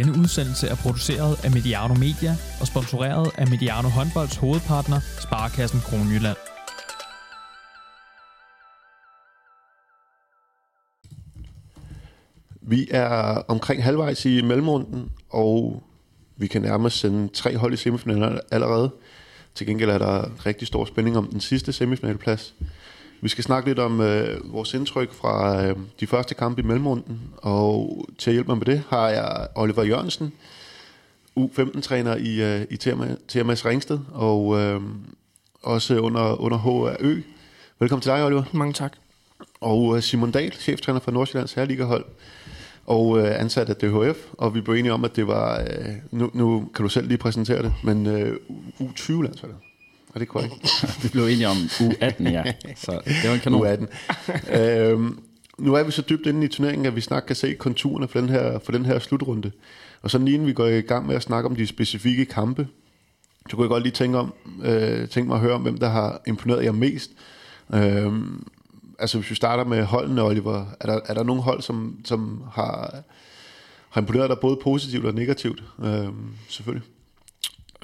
Denne udsendelse er produceret af Mediano Media og sponsoreret af Mediano Håndbolds hovedpartner, Sparkassen Kronjylland. Vi er omkring halvvejs i mellemrunden, og vi kan nærmest sende tre hold i semifinalen allerede. Til gengæld er der rigtig stor spænding om den sidste semifinalplads. Vi skal snakke lidt om øh, vores indtryk fra øh, de første kampe i mellemrunden, og til at hjælpe mig med det har jeg Oliver Jørgensen, U15-træner i, øh, i TMS Ringsted, og øh, også under, under HRØ. Velkommen til dig, Oliver. Mange tak. Og øh, Simon Dahl, cheftræner for Nordsjællands Herligahold, og øh, ansat af DHF, og vi blev enige om, at det var, øh, nu, nu kan du selv lige præsentere det, men øh, U20-landsholdet. Er det korrekt? vi blev enige om U18, ja. Så det var en kanon. U18. øhm, nu er vi så dybt inde i turneringen, at vi snart kan se konturerne for den her, for den her slutrunde. Og så lige inden vi går i gang med at snakke om de specifikke kampe, så kunne jeg godt lige tænke, om, øh, tænke mig at høre om, hvem der har imponeret jer mest. Øhm, altså hvis vi starter med holdene, Oliver, er der, er der nogle hold, som, som har, har imponeret dig både positivt og negativt? Øhm, selvfølgelig.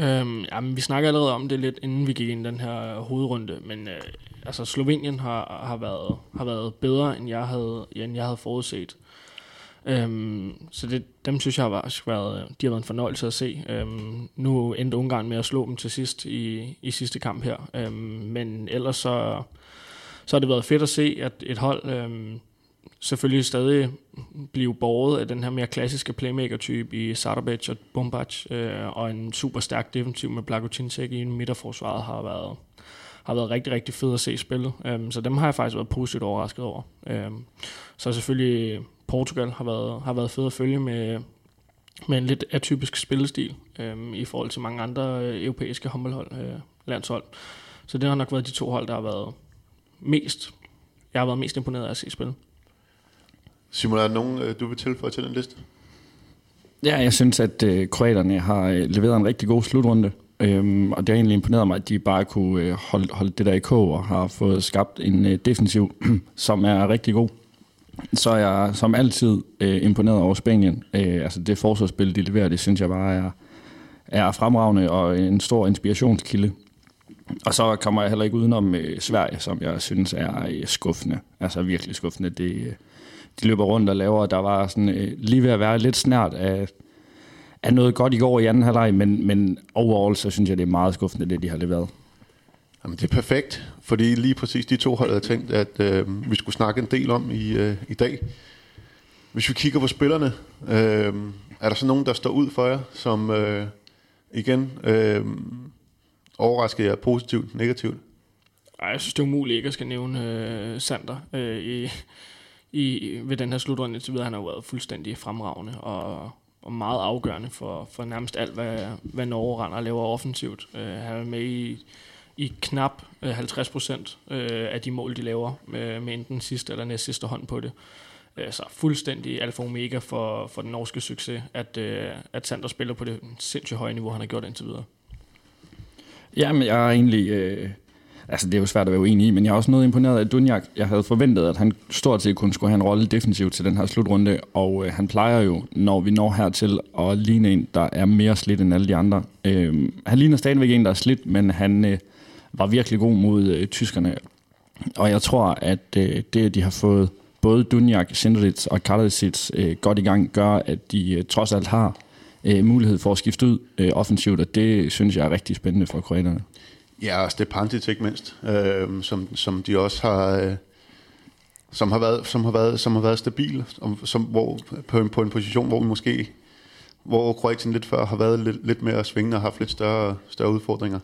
Øhm, jamen, vi snakker allerede om det lidt, inden vi gik ind i den her hovedrunde, men øh, altså Slovenien har, har, været, har været bedre, end jeg havde, end jeg havde forudset. Øhm, så det, dem synes jeg har været, de har været en fornøjelse at se. Øhm, nu endte Ungarn med at slå dem til sidst i, i sidste kamp her. Øhm, men ellers så, så har det været fedt at se, at et hold øhm, selvfølgelig stadig blive borget af den her mere klassiske playmaker-type i Sardovic og Bombac, øh, og en super stærk defensiv med Blagotintek i midterforsvaret har været, har været rigtig, rigtig fed at se spillet. Øhm, så dem har jeg faktisk været positivt overrasket over. Øhm, så selvfølgelig Portugal har været, har været fed at følge med, med en lidt atypisk spillestil øhm, i forhold til mange andre øh, europæiske håndboldhold, øh, landshold. Så det har nok været de to hold, der har været mest, jeg har været mest imponeret af at se spillet. Simon, er der nogen, øh, du vil tilføje til den liste? Ja, jeg synes, at øh, kroaterne har øh, leveret en rigtig god slutrunde. Øhm, og det har egentlig imponeret mig, at de bare kunne øh, holde, holde det der i kog og har fået skabt en øh, defensiv, som er rigtig god. Så er jeg som altid øh, imponeret over Spanien. Øh, altså det forsvarsspil, de leverer, det synes jeg bare er, er fremragende og en stor inspirationskilde. Og så kommer jeg heller ikke udenom øh, Sverige, som jeg synes er øh, skuffende. Altså virkelig skuffende. Det, øh, de løber rundt og laver. Der var sådan, øh, lige ved at være lidt snært af, af noget godt i går i anden halvleg, men, men overall så synes jeg, det er meget skuffende, det de har leveret. Jamen, det er perfekt, fordi lige præcis de to hold havde tænkt, at øh, vi skulle snakke en del om i, øh, i dag. Hvis vi kigger på spillerne, øh, er der så nogen, der står ud for jer, som øh, igen øh, overrasker jer positivt, negativt? Ej, jeg synes, det er umuligt ikke at skal nævne øh, Sander øh, i, i, ved den her slutrunde så videre. Han har været fuldstændig fremragende og, og meget afgørende for, for nærmest alt, hvad, hvad Norge render og laver offensivt. Uh, han er med i, i knap øh, 50 procent uh, af de mål, de laver, med, med enten sidste eller næst sidste hånd på det. Uh, så fuldstændig alfa og omega for, for den norske succes, at, uh, at Sander spiller på det sindssygt høje niveau, han har gjort indtil videre. Jamen, jeg er egentlig... Øh altså det er jo svært at være uenig i, men jeg er også noget imponeret af Dunjak. Jeg havde forventet, at han stort set kun skulle have en rolle defensivt til den her slutrunde, og øh, han plejer jo, når vi når hertil, at ligne en, der er mere slidt end alle de andre. Øh, han ligner stadigvæk en, der er slidt, men han øh, var virkelig god mod øh, tyskerne. Og jeg tror, at øh, det, at de har fået både Dunjak, Sindrits og Karlasic øh, godt i gang, gør, at de øh, trods alt har øh, mulighed for at skifte ud øh, offensivt, og det synes jeg er rigtig spændende for kroaterne. Ja, og Stepantic ikke mindst, øh, som, som de også har... Øh, som har været, som har været, som har været stabil, som, som, hvor, på, en, på en position, hvor vi måske, hvor Kroatien lidt før har været lidt, lidt mere svingende og haft lidt større, større udfordringer.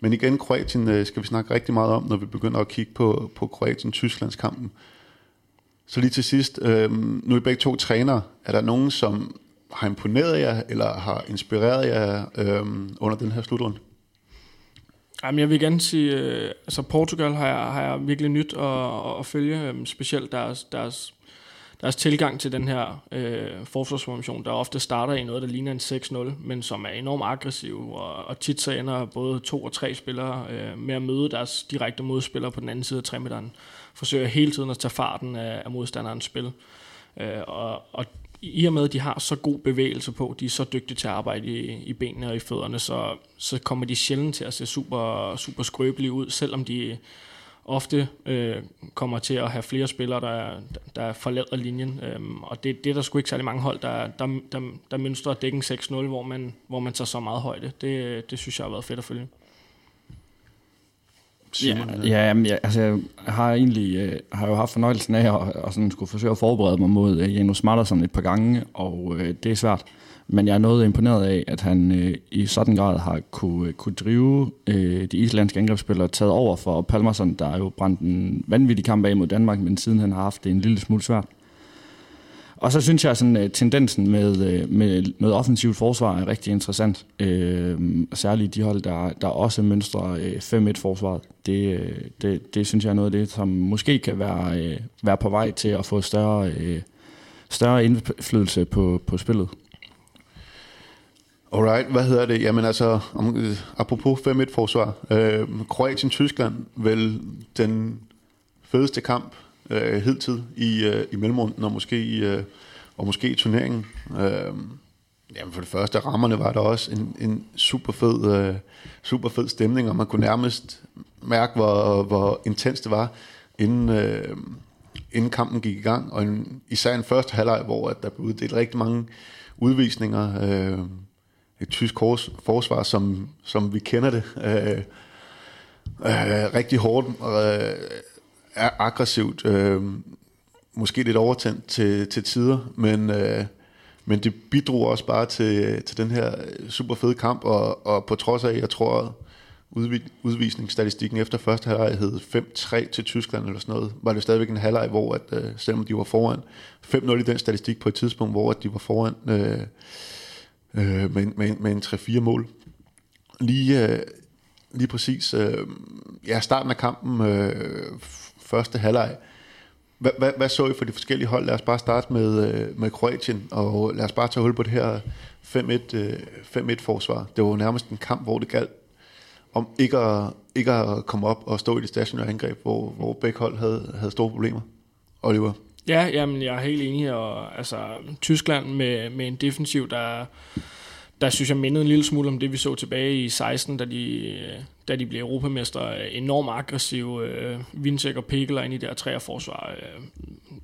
Men igen, Kroatien øh, skal vi snakke rigtig meget om, når vi begynder at kigge på, på Kroatien-Tysklands kampen. Så lige til sidst, øh, nu er I begge to trænere. Er der nogen, som har imponeret jer, eller har inspireret jer øh, under den her slutrunde? Jamen, jeg vil gerne sige, øh, altså Portugal har jeg, har jeg virkelig nyt at, at følge, øh, specielt deres, deres, deres tilgang til den her øh, forsvarsformation, der ofte starter i noget, der ligner en 6-0, men som er enormt aggressiv, og, og tit så ender både to og tre spillere øh, med at møde deres direkte modspillere på den anden side af 3 forsøger hele tiden at tage farten af, af modstanderens spil. Øh, og, og i og med, at de har så god bevægelse på, de er så dygtige til at arbejde i, i benene og i fødderne, så, så kommer de sjældent til at se super, super skrøbelige ud, selvom de ofte øh, kommer til at have flere spillere, der, der forlader linjen. Øhm, og det, det er der sgu ikke særlig mange hold, der, der, der, der mønstrer dækken 6-0, hvor man, hvor man tager så meget højde. Det, det synes jeg har været fedt at følge. Simon, ja, ja, jamen, jeg, altså, jeg har egentlig øh, har jo haft fornøjelsen af at, at sådan skulle forsøge at forberede mig mod øh, Janus Smarterson et par gange, og øh, det er svært. Men jeg er noget imponeret af, at han øh, i sådan grad har kunne, øh, kunne drive øh, de islandske angrebsspillere taget over for Palmerson, der er jo brændt en vanvittig kamp af mod Danmark, men siden han har haft det en lille smule svært. Og så synes jeg, at øh, tendensen med, øh, med noget offensivt forsvar er rigtig interessant. Øh, særligt de hold, der, der også mønstrer øh, 5-1 forsvaret. Det, det, det synes jeg er noget af det, som måske kan være, være på vej til at få større, større indflydelse på, på spillet. Alright, hvad hedder det? Jamen altså, om, apropos 5-1 forsvar. Øh, Kroatien-Tyskland, vel den fedeste kamp øh, hidtid i, øh, i mellemrunden og måske, øh, og måske i turneringen. Øh, jamen for det første, rammerne var der også en, en super fed, øh, super fed stemning, og man kunne nærmest mærke, hvor, hvor intens det var, inden, øh, inden kampen gik i gang. Og en, især en første halvleg, hvor at der blev uddelt rigtig mange udvisninger. Øh, et tysk forsvar, som, som vi kender det. Øh, øh, rigtig hårdt. Øh, er aggressivt, øh, måske lidt overtændt til, til tider, men, øh, men det bidrog også bare til, til den her super fede kamp, og, og på trods af, jeg tror, udvi, udvisningsstatistikken efter første halvleg hed 5-3 til Tyskland eller sådan noget, var det stadigvæk en halvleg, hvor at, øh, selvom de var foran 5-0 i den statistik på et tidspunkt, hvor at de var foran øh, øh, med, med, med en 3-4 mål. Lige, øh, lige præcis, øh, ja, starten af kampen øh, første halvleg. Hvad, hvad, hvad så I for de forskellige hold? Lad os bare starte med, øh, med Kroatien, og lad os bare tage hul på det her 5-1-forsvar. Øh, det var nærmest en kamp, hvor det galt om ikke at, ikke at komme op og stå i det stationære angreb, hvor, hvor begge hold havde, havde store problemer. Oliver? Ja, jamen, jeg er helt enig. Og, altså, Tyskland med, med en defensiv, der der synes jeg mindede en lille smule om det, vi så tilbage i 16, da de, da de blev europamester. Enormt aggressiv. Øh, Vincek og ind i der træer forsvar. Øh,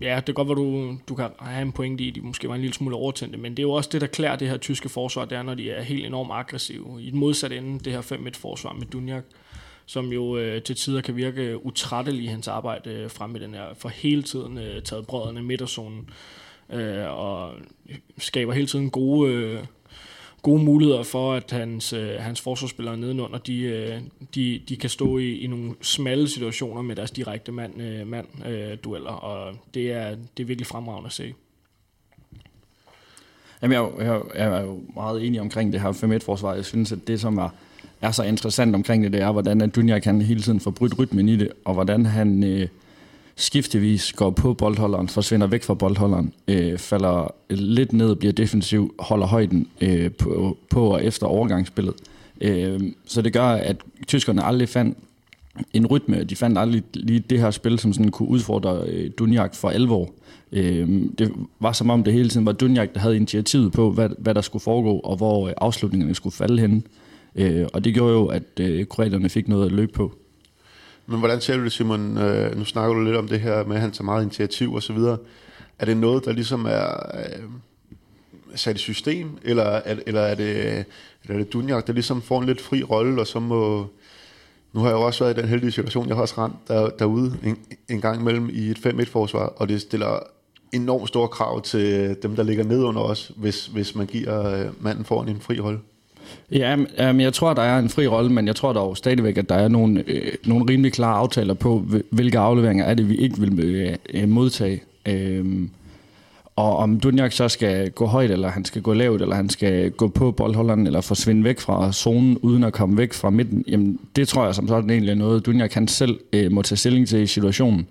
ja, det er godt, at du, du kan have en point i, at de måske var en lille smule overtændte, men det er jo også det, der klæder det her tyske forsvar, der når de er helt enormt aggressive. I den modsatte ende, det her 5-1-forsvar med Dunjak, som jo øh, til tider kan virke utrættelig i hans arbejde øh, frem i den her, for hele tiden øh, taget brødrene midterzonen, øh, og skaber hele tiden gode... Øh, gode muligheder for, at hans, øh, hans forsvarsspillere nedenunder, de, øh, de, de kan stå i, i nogle smalle situationer med deres direkte mand, øh, mand øh, dueller, og det er, det er virkelig fremragende at se. Jamen, jeg, jeg, jeg er jo meget enig omkring det her 5-1-forsvar. Jeg synes, at det, som er, er så interessant omkring det, det er, hvordan Dunja kan hele tiden få rytmen i det, og hvordan han... Øh, skiftevis går på boldholderen, forsvinder væk fra boldholderen, øh, falder lidt ned, bliver defensiv, holder højden øh, på, på og efter overgangsspillet. Øh, så det gør, at tyskerne aldrig fandt en rytme. De fandt aldrig lige det her spil, som sådan kunne udfordre øh, Dunjak for alvor. Øh, det var som om det hele tiden var Dunjak, der havde initiativet på, hvad, hvad der skulle foregå, og hvor øh, afslutningerne skulle falde hen. Øh, og det gjorde jo, at øh, kroaterne fik noget at løbe på. Men hvordan ser du det, Simon? Øh, nu snakker du lidt om det her med, at han tager meget initiativ og så videre. Er det noget, der ligesom er øh, sat i system, eller, er, eller er det, eller er det Dunjak, der ligesom får en lidt fri rolle, og så må... Nu har jeg jo også været i den heldige situation, jeg har også rent der, derude en, en gang imellem i et 5-1-forsvar, og det stiller enormt store krav til dem, der ligger ned under os, hvis, hvis man giver øh, manden foran en fri rolle. Ja, men jeg tror, der er en fri rolle, men jeg tror dog stadigvæk, at der er nogle, øh, nogle rimelig klare aftaler på, hvilke afleveringer er det, vi ikke vil øh, øh modtage. Øh, og om Dunjak så skal gå højt, eller han skal gå lavt, eller han skal gå på boldholderen, eller forsvinde væk fra zonen, uden at komme væk fra midten, jamen det tror jeg som sådan egentlig er noget, Dunjak kan selv øh, må tage stilling til i situationen.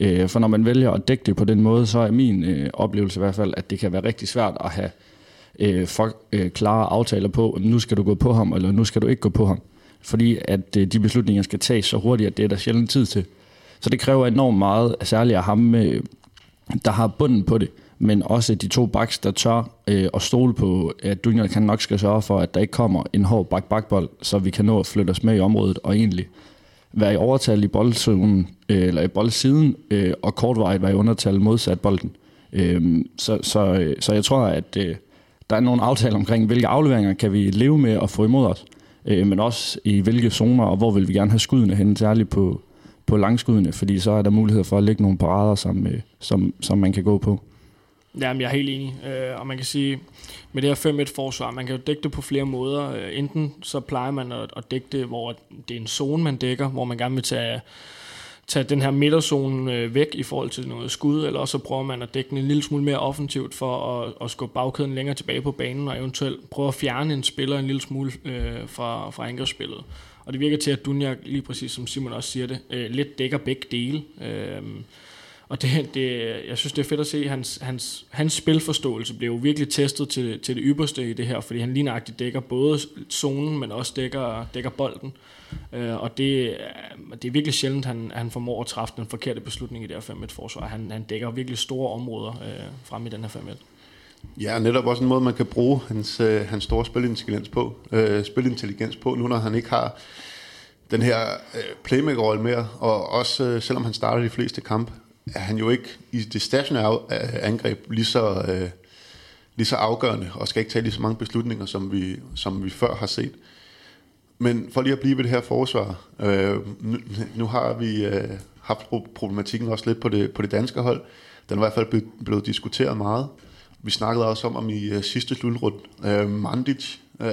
Øh, for når man vælger at dække det på den måde, så er min øh, oplevelse i hvert fald, at det kan være rigtig svært at have øh, for, øh, klare aftaler på, nu skal du gå på ham, eller nu skal du ikke gå på ham. Fordi at øh, de beslutninger skal tages så hurtigt, at det er der sjældent tid til. Så det kræver enormt meget, særligt af ham, øh, der har bunden på det. men også de to backs, der tør øh, at stole på, at Dunjal kan nok skal sørge for, at der ikke kommer en hård bak-bakbold, så vi kan nå at flytte os med i området og egentlig være i overtal i boldzonen, øh, eller i boldsiden, øh, og kortvarigt være i undertal modsat bolden. Øh, så, så, øh, så jeg tror, at øh, der er nogle aftaler omkring, hvilke afleveringer kan vi leve med og få imod os, øh, men også i hvilke zoner, og hvor vil vi gerne have skuddene hen, særligt på, på langskuddene, fordi så er der mulighed for at lægge nogle parader, som, øh, som, som man kan gå på. Jamen, jeg er helt enig. Øh, og man kan sige, med det her 5-1-forsvar, man kan jo dække det på flere måder. Øh, enten så plejer man at, at dække det, hvor det er en zone, man dækker, hvor man gerne vil tage, tage den her midterzone øh, væk i forhold til noget skud, eller også så prøver man at dække den en lille smule mere offensivt for at, at skubbe bagkæden længere tilbage på banen, og eventuelt prøve at fjerne en spiller en lille smule øh, fra, fra angrebsspillet. Og det virker til, at Dunjak, lige præcis som Simon også siger det, øh, lidt dækker begge dele. Øh, og det, det, jeg synes, det er fedt at se, hans, hans, hans spilforståelse blev jo virkelig testet til, til det ypperste i det her, fordi han lignagtigt dækker både zonen, men også dækker, dækker bolden. Øh, og det, øh, det er virkelig sjældent, at han, han formår at træffe den forkerte beslutning i det her 5-1-forsvar. Han, han dækker virkelig store områder øh, frem i den her 5-1. Ja, netop også en måde, man kan bruge hans, øh, hans store spilintelligens på, øh, spilintelligens på, nu når han ikke har den her øh, playmaker-rolle mere, og også øh, selvom han starter de fleste kampe, er han jo ikke i det stationære angreb lige så, øh, lige så afgørende, og skal ikke tage lige så mange beslutninger, som vi, som vi før har set. Men for lige at blive ved det her forsvar, øh, nu, nu har vi øh, haft problematikken også lidt på det, på det danske hold. Den er i hvert fald blevet, blevet diskuteret meget. Vi snakkede også om, om i øh, sidste slutrunde, øh, Mandic øh,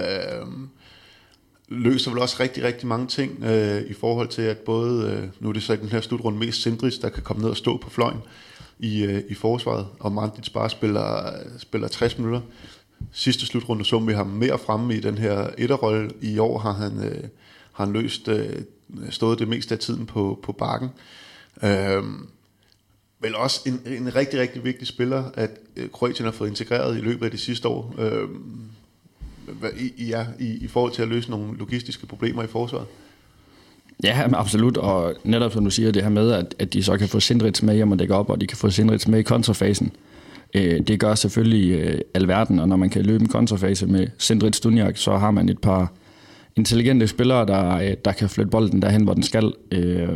løser vel også rigtig, rigtig mange ting øh, i forhold til, at både, øh, nu er det så i den her slutrunde mest Sindris, der kan komme ned og stå på fløjen i, øh, i forsvaret, og Mandic bare spiller, spiller 60 minutter. Sidste slutrunde så vi ham mere fremme i den her etterrolle. I år har han, øh, har han løst øh, stået det meste af tiden på, på bakken. Øh, vel også en, en rigtig, rigtig vigtig spiller, at øh, Kroatien har fået integreret i løbet af de sidste år. Øh, i, ja, i, i forhold til at løse nogle logistiske problemer i forsvaret? Ja, absolut, og netop som du siger, det her med, at, at de så kan få Sindrits med hjem og dække op, og de kan få Sindrits med i kontrafasen, øh, Øh, det gør selvfølgelig øh, alverden, og når man kan løbe en kontrafase med Sindrit Dunjak, så har man et par intelligente spillere, der, øh, der kan flytte bolden derhen, hvor den skal, øh,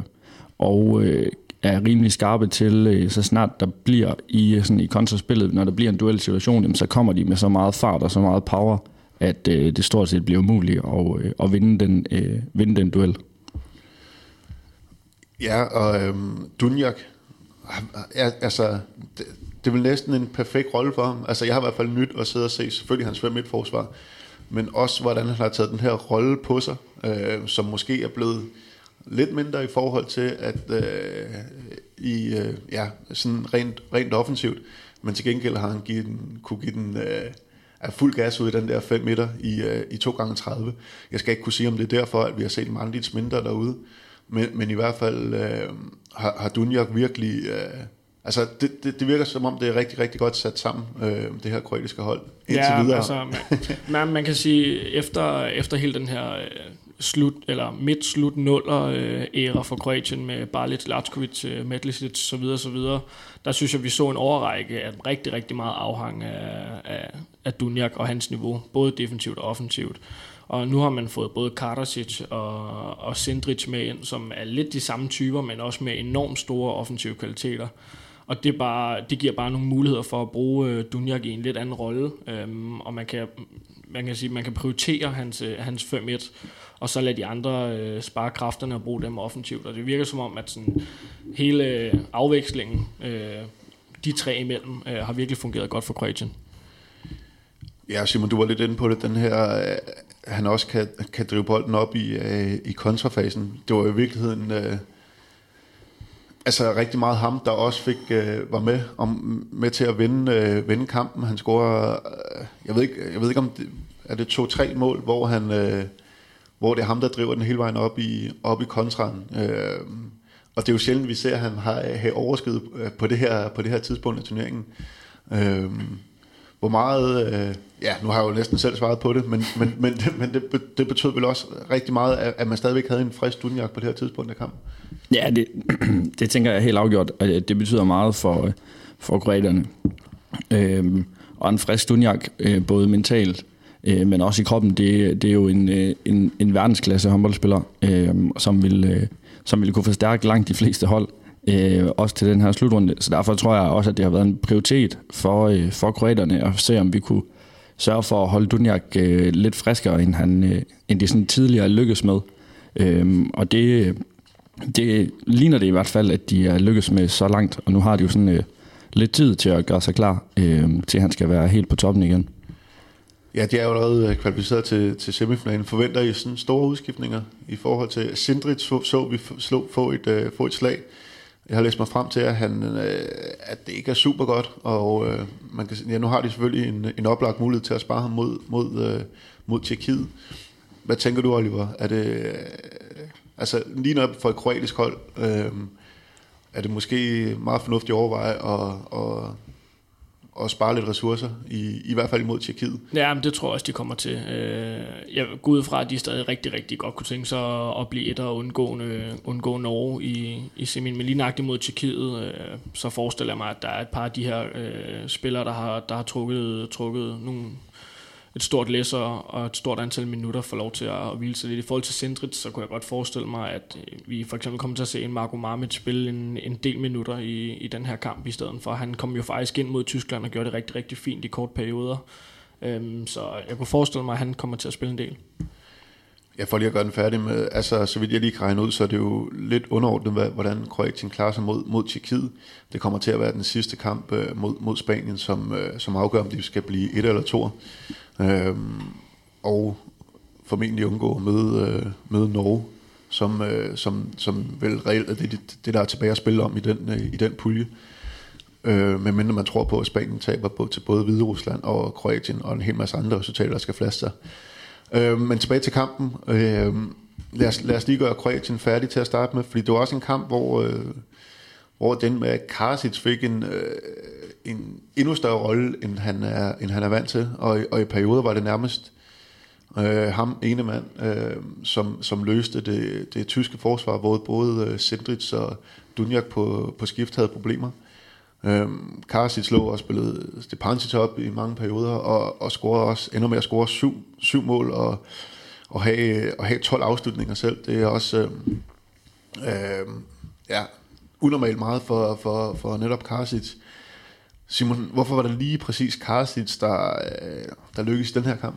og øh, er rimelig skarpe til, øh, så snart der bliver i, øh, sådan, i kontraspillet, når der bliver en duel situation, jamen, så kommer de med så meget fart og så meget power, at øh, det stort set bliver umuligt at, øh, at vinde, den, øh, vinde den duel. Ja, og øhm, Dunjak, er, altså, det, er vel næsten en perfekt rolle for ham. Altså, jeg har i hvert fald nyt at sidde og se, selvfølgelig hans 5 forsvar men også hvordan han har taget den her rolle på sig, øh, som måske er blevet lidt mindre i forhold til, at øh, i, øh, ja, sådan rent, rent offensivt, men til gengæld har han givet den, kunne give den øh, er fuld gas ud i den der 5 meter i, øh, i 2 gange 30 Jeg skal ikke kunne sige, om det er derfor, at vi har set Mandits mindre derude, men, men i hvert fald øh, har, har Dunjak virkelig... Øh, altså, det, det, det virker som om, det er rigtig, rigtig godt sat sammen, uh, det her kroatiske hold. Ja, videre. altså, man, man, man kan sige, efter, efter hele den her slut, eller midt slut nuller øh, æra for Kroatien med Barlic, Latkovic, øh, Medlisic så videre, så videre. Der synes jeg, vi så en overrække af rigtig, rigtig meget afhang af, af, af Dunjak og hans niveau, både defensivt og offensivt. Og nu har man fået både Karasic og, og Sindric med ind, som er lidt de samme typer, men også med enormt store offensive kvaliteter. Og det, bare, det giver bare nogle muligheder for at bruge øh, Dunjak i en lidt anden rolle. Øhm, og man kan, man kan sige, man kan prioritere hans, øh, hans 5-1 og så lade de andre øh, spare kræfterne og bruge dem offensivt. Og det virker som om, at sådan, hele øh, afvekslingen, øh, de tre imellem, øh, har virkelig fungeret godt for Kroatien. Ja, Simon, du var lidt inde på det, den her, øh, han også kan, kan drive bolden op i, øh, i kontrafasen. Det var i virkeligheden øh, altså rigtig meget ham, der også fik øh, var med om med til at vinde, øh, vinde kampen. Han scorer, øh, jeg ved ikke, jeg ved ikke om det, er det to-tre mål, hvor han øh, hvor det er ham, der driver den hele vejen op i, op i kontraen. Øh, og det er jo sjældent, vi ser, at han har, have overskud øh, på det, her, på det her tidspunkt af turneringen. Øh, hvor meget, øh, ja, nu har jeg jo næsten selv svaret på det, men, men, men, men det, det betød vel også rigtig meget, at man stadigvæk havde en frisk dunjak på det her tidspunkt af kampen. Ja, det, det tænker jeg helt afgjort, og det betyder meget for, øh, for kroaterne. Øhm, og en frisk Dunjak, øh, både mentalt, øh, men også i kroppen, det, det er jo en, øh, en, en verdensklasse håndboldspiller, øh, som, vil, øh, som vil kunne forstærke langt de fleste hold, øh, Øh, også til den her slutrunde. Så derfor tror jeg også, at det har været en prioritet for, øh, for kroaterne at se, om vi kunne sørge for at holde Dunjak øh, lidt friskere, end, han, øh, end de sådan tidligere lykkedes med. Øh, og det, det ligner det i hvert fald, at de er lykkedes med så langt, og nu har de jo sådan øh, lidt tid til at gøre sig klar, øh, til han skal være helt på toppen igen. Ja, de er jo allerede øh, kvalificeret til, til semifinalen. Forventer I sådan store udskiftninger i forhold til Sindrit så, så vi slå, få, et, uh, få et slag. Jeg har læst mig frem til, at, han, øh, at det ikke er super godt, og øh, man kan, ja, nu har de selvfølgelig en, en oplagt mulighed til at spare ham mod, mod, øh, mod Tjekkiet. Hvad tænker du, Oliver? Er det, øh, altså lige når for et kroatisk hold, øh, er det måske meget fornuftigt at overveje at, at og spare lidt ressourcer, i, i hvert fald imod Tjekkiet. Ja, men det tror jeg også, de kommer til. Øh, jeg går ud fra, at de stadig rigtig, rigtig godt kunne tænke sig at blive et og undgå, undgå Norge i, i semin. Men lige nøjagtigt mod Tjekkiet, øh, så forestiller jeg mig, at der er et par af de her øh, spillere, der har, der har trukket, trukket nogle et stort læser og et stort antal minutter får lov til at, hvile sig lidt. I forhold til Sindrit, så kunne jeg godt forestille mig, at øh, vi for eksempel kommer til at se en Marco Marmit spille en, en del minutter i, i den her kamp i stedet for. Han kom jo faktisk ind mod Tyskland og gjorde det rigtig, rigtig fint i kort perioder. Øhm, så jeg kunne forestille mig, at han kommer til at spille en del. Jeg får lige at gøre den færdig med, altså så vidt jeg lige kan regne ud, så er det jo lidt underordnet, hvordan Kroatien klarer sig mod, mod Tjekkiet. Det kommer til at være den sidste kamp øh, mod, mod Spanien, som, øh, som afgør, om de skal blive et eller to. Øhm, og formentlig undgå at møde, øh, møde Norge, som, øh, som, som vel reelt er det, det, der er tilbage at spille om i den, øh, i den pulje. Øh, medmindre man tror på, at Spanien taber på, til både Hvide Rusland og Kroatien, og en hel masse andre resultater, der skal flaske sig. Øh, men tilbage til kampen. Øh, lad, os, lad os lige gøre Kroatien færdig til at starte med, fordi det var også en kamp, hvor, øh, hvor den med Karasic fik en, øh, en endnu større rolle, end han er, end han er vant til. Og, og i perioder var det nærmest øh, ham, ene mand, øh, som, som løste det, det tyske forsvar, hvor både øh, Sendrits og Dunjak på, på skift havde problemer. Øh, Karasic lå og spillede Stepancic op i mange perioder, og, og scorede også, ender med at score syv, syv mål, og, og, have, og have 12 afslutninger selv. Det er også øh, øh, ja, unormalt meget for, for, for netop Karasic. Simon, hvorfor var det lige præcis Karasic, der, øh, der lykkedes i den her kamp?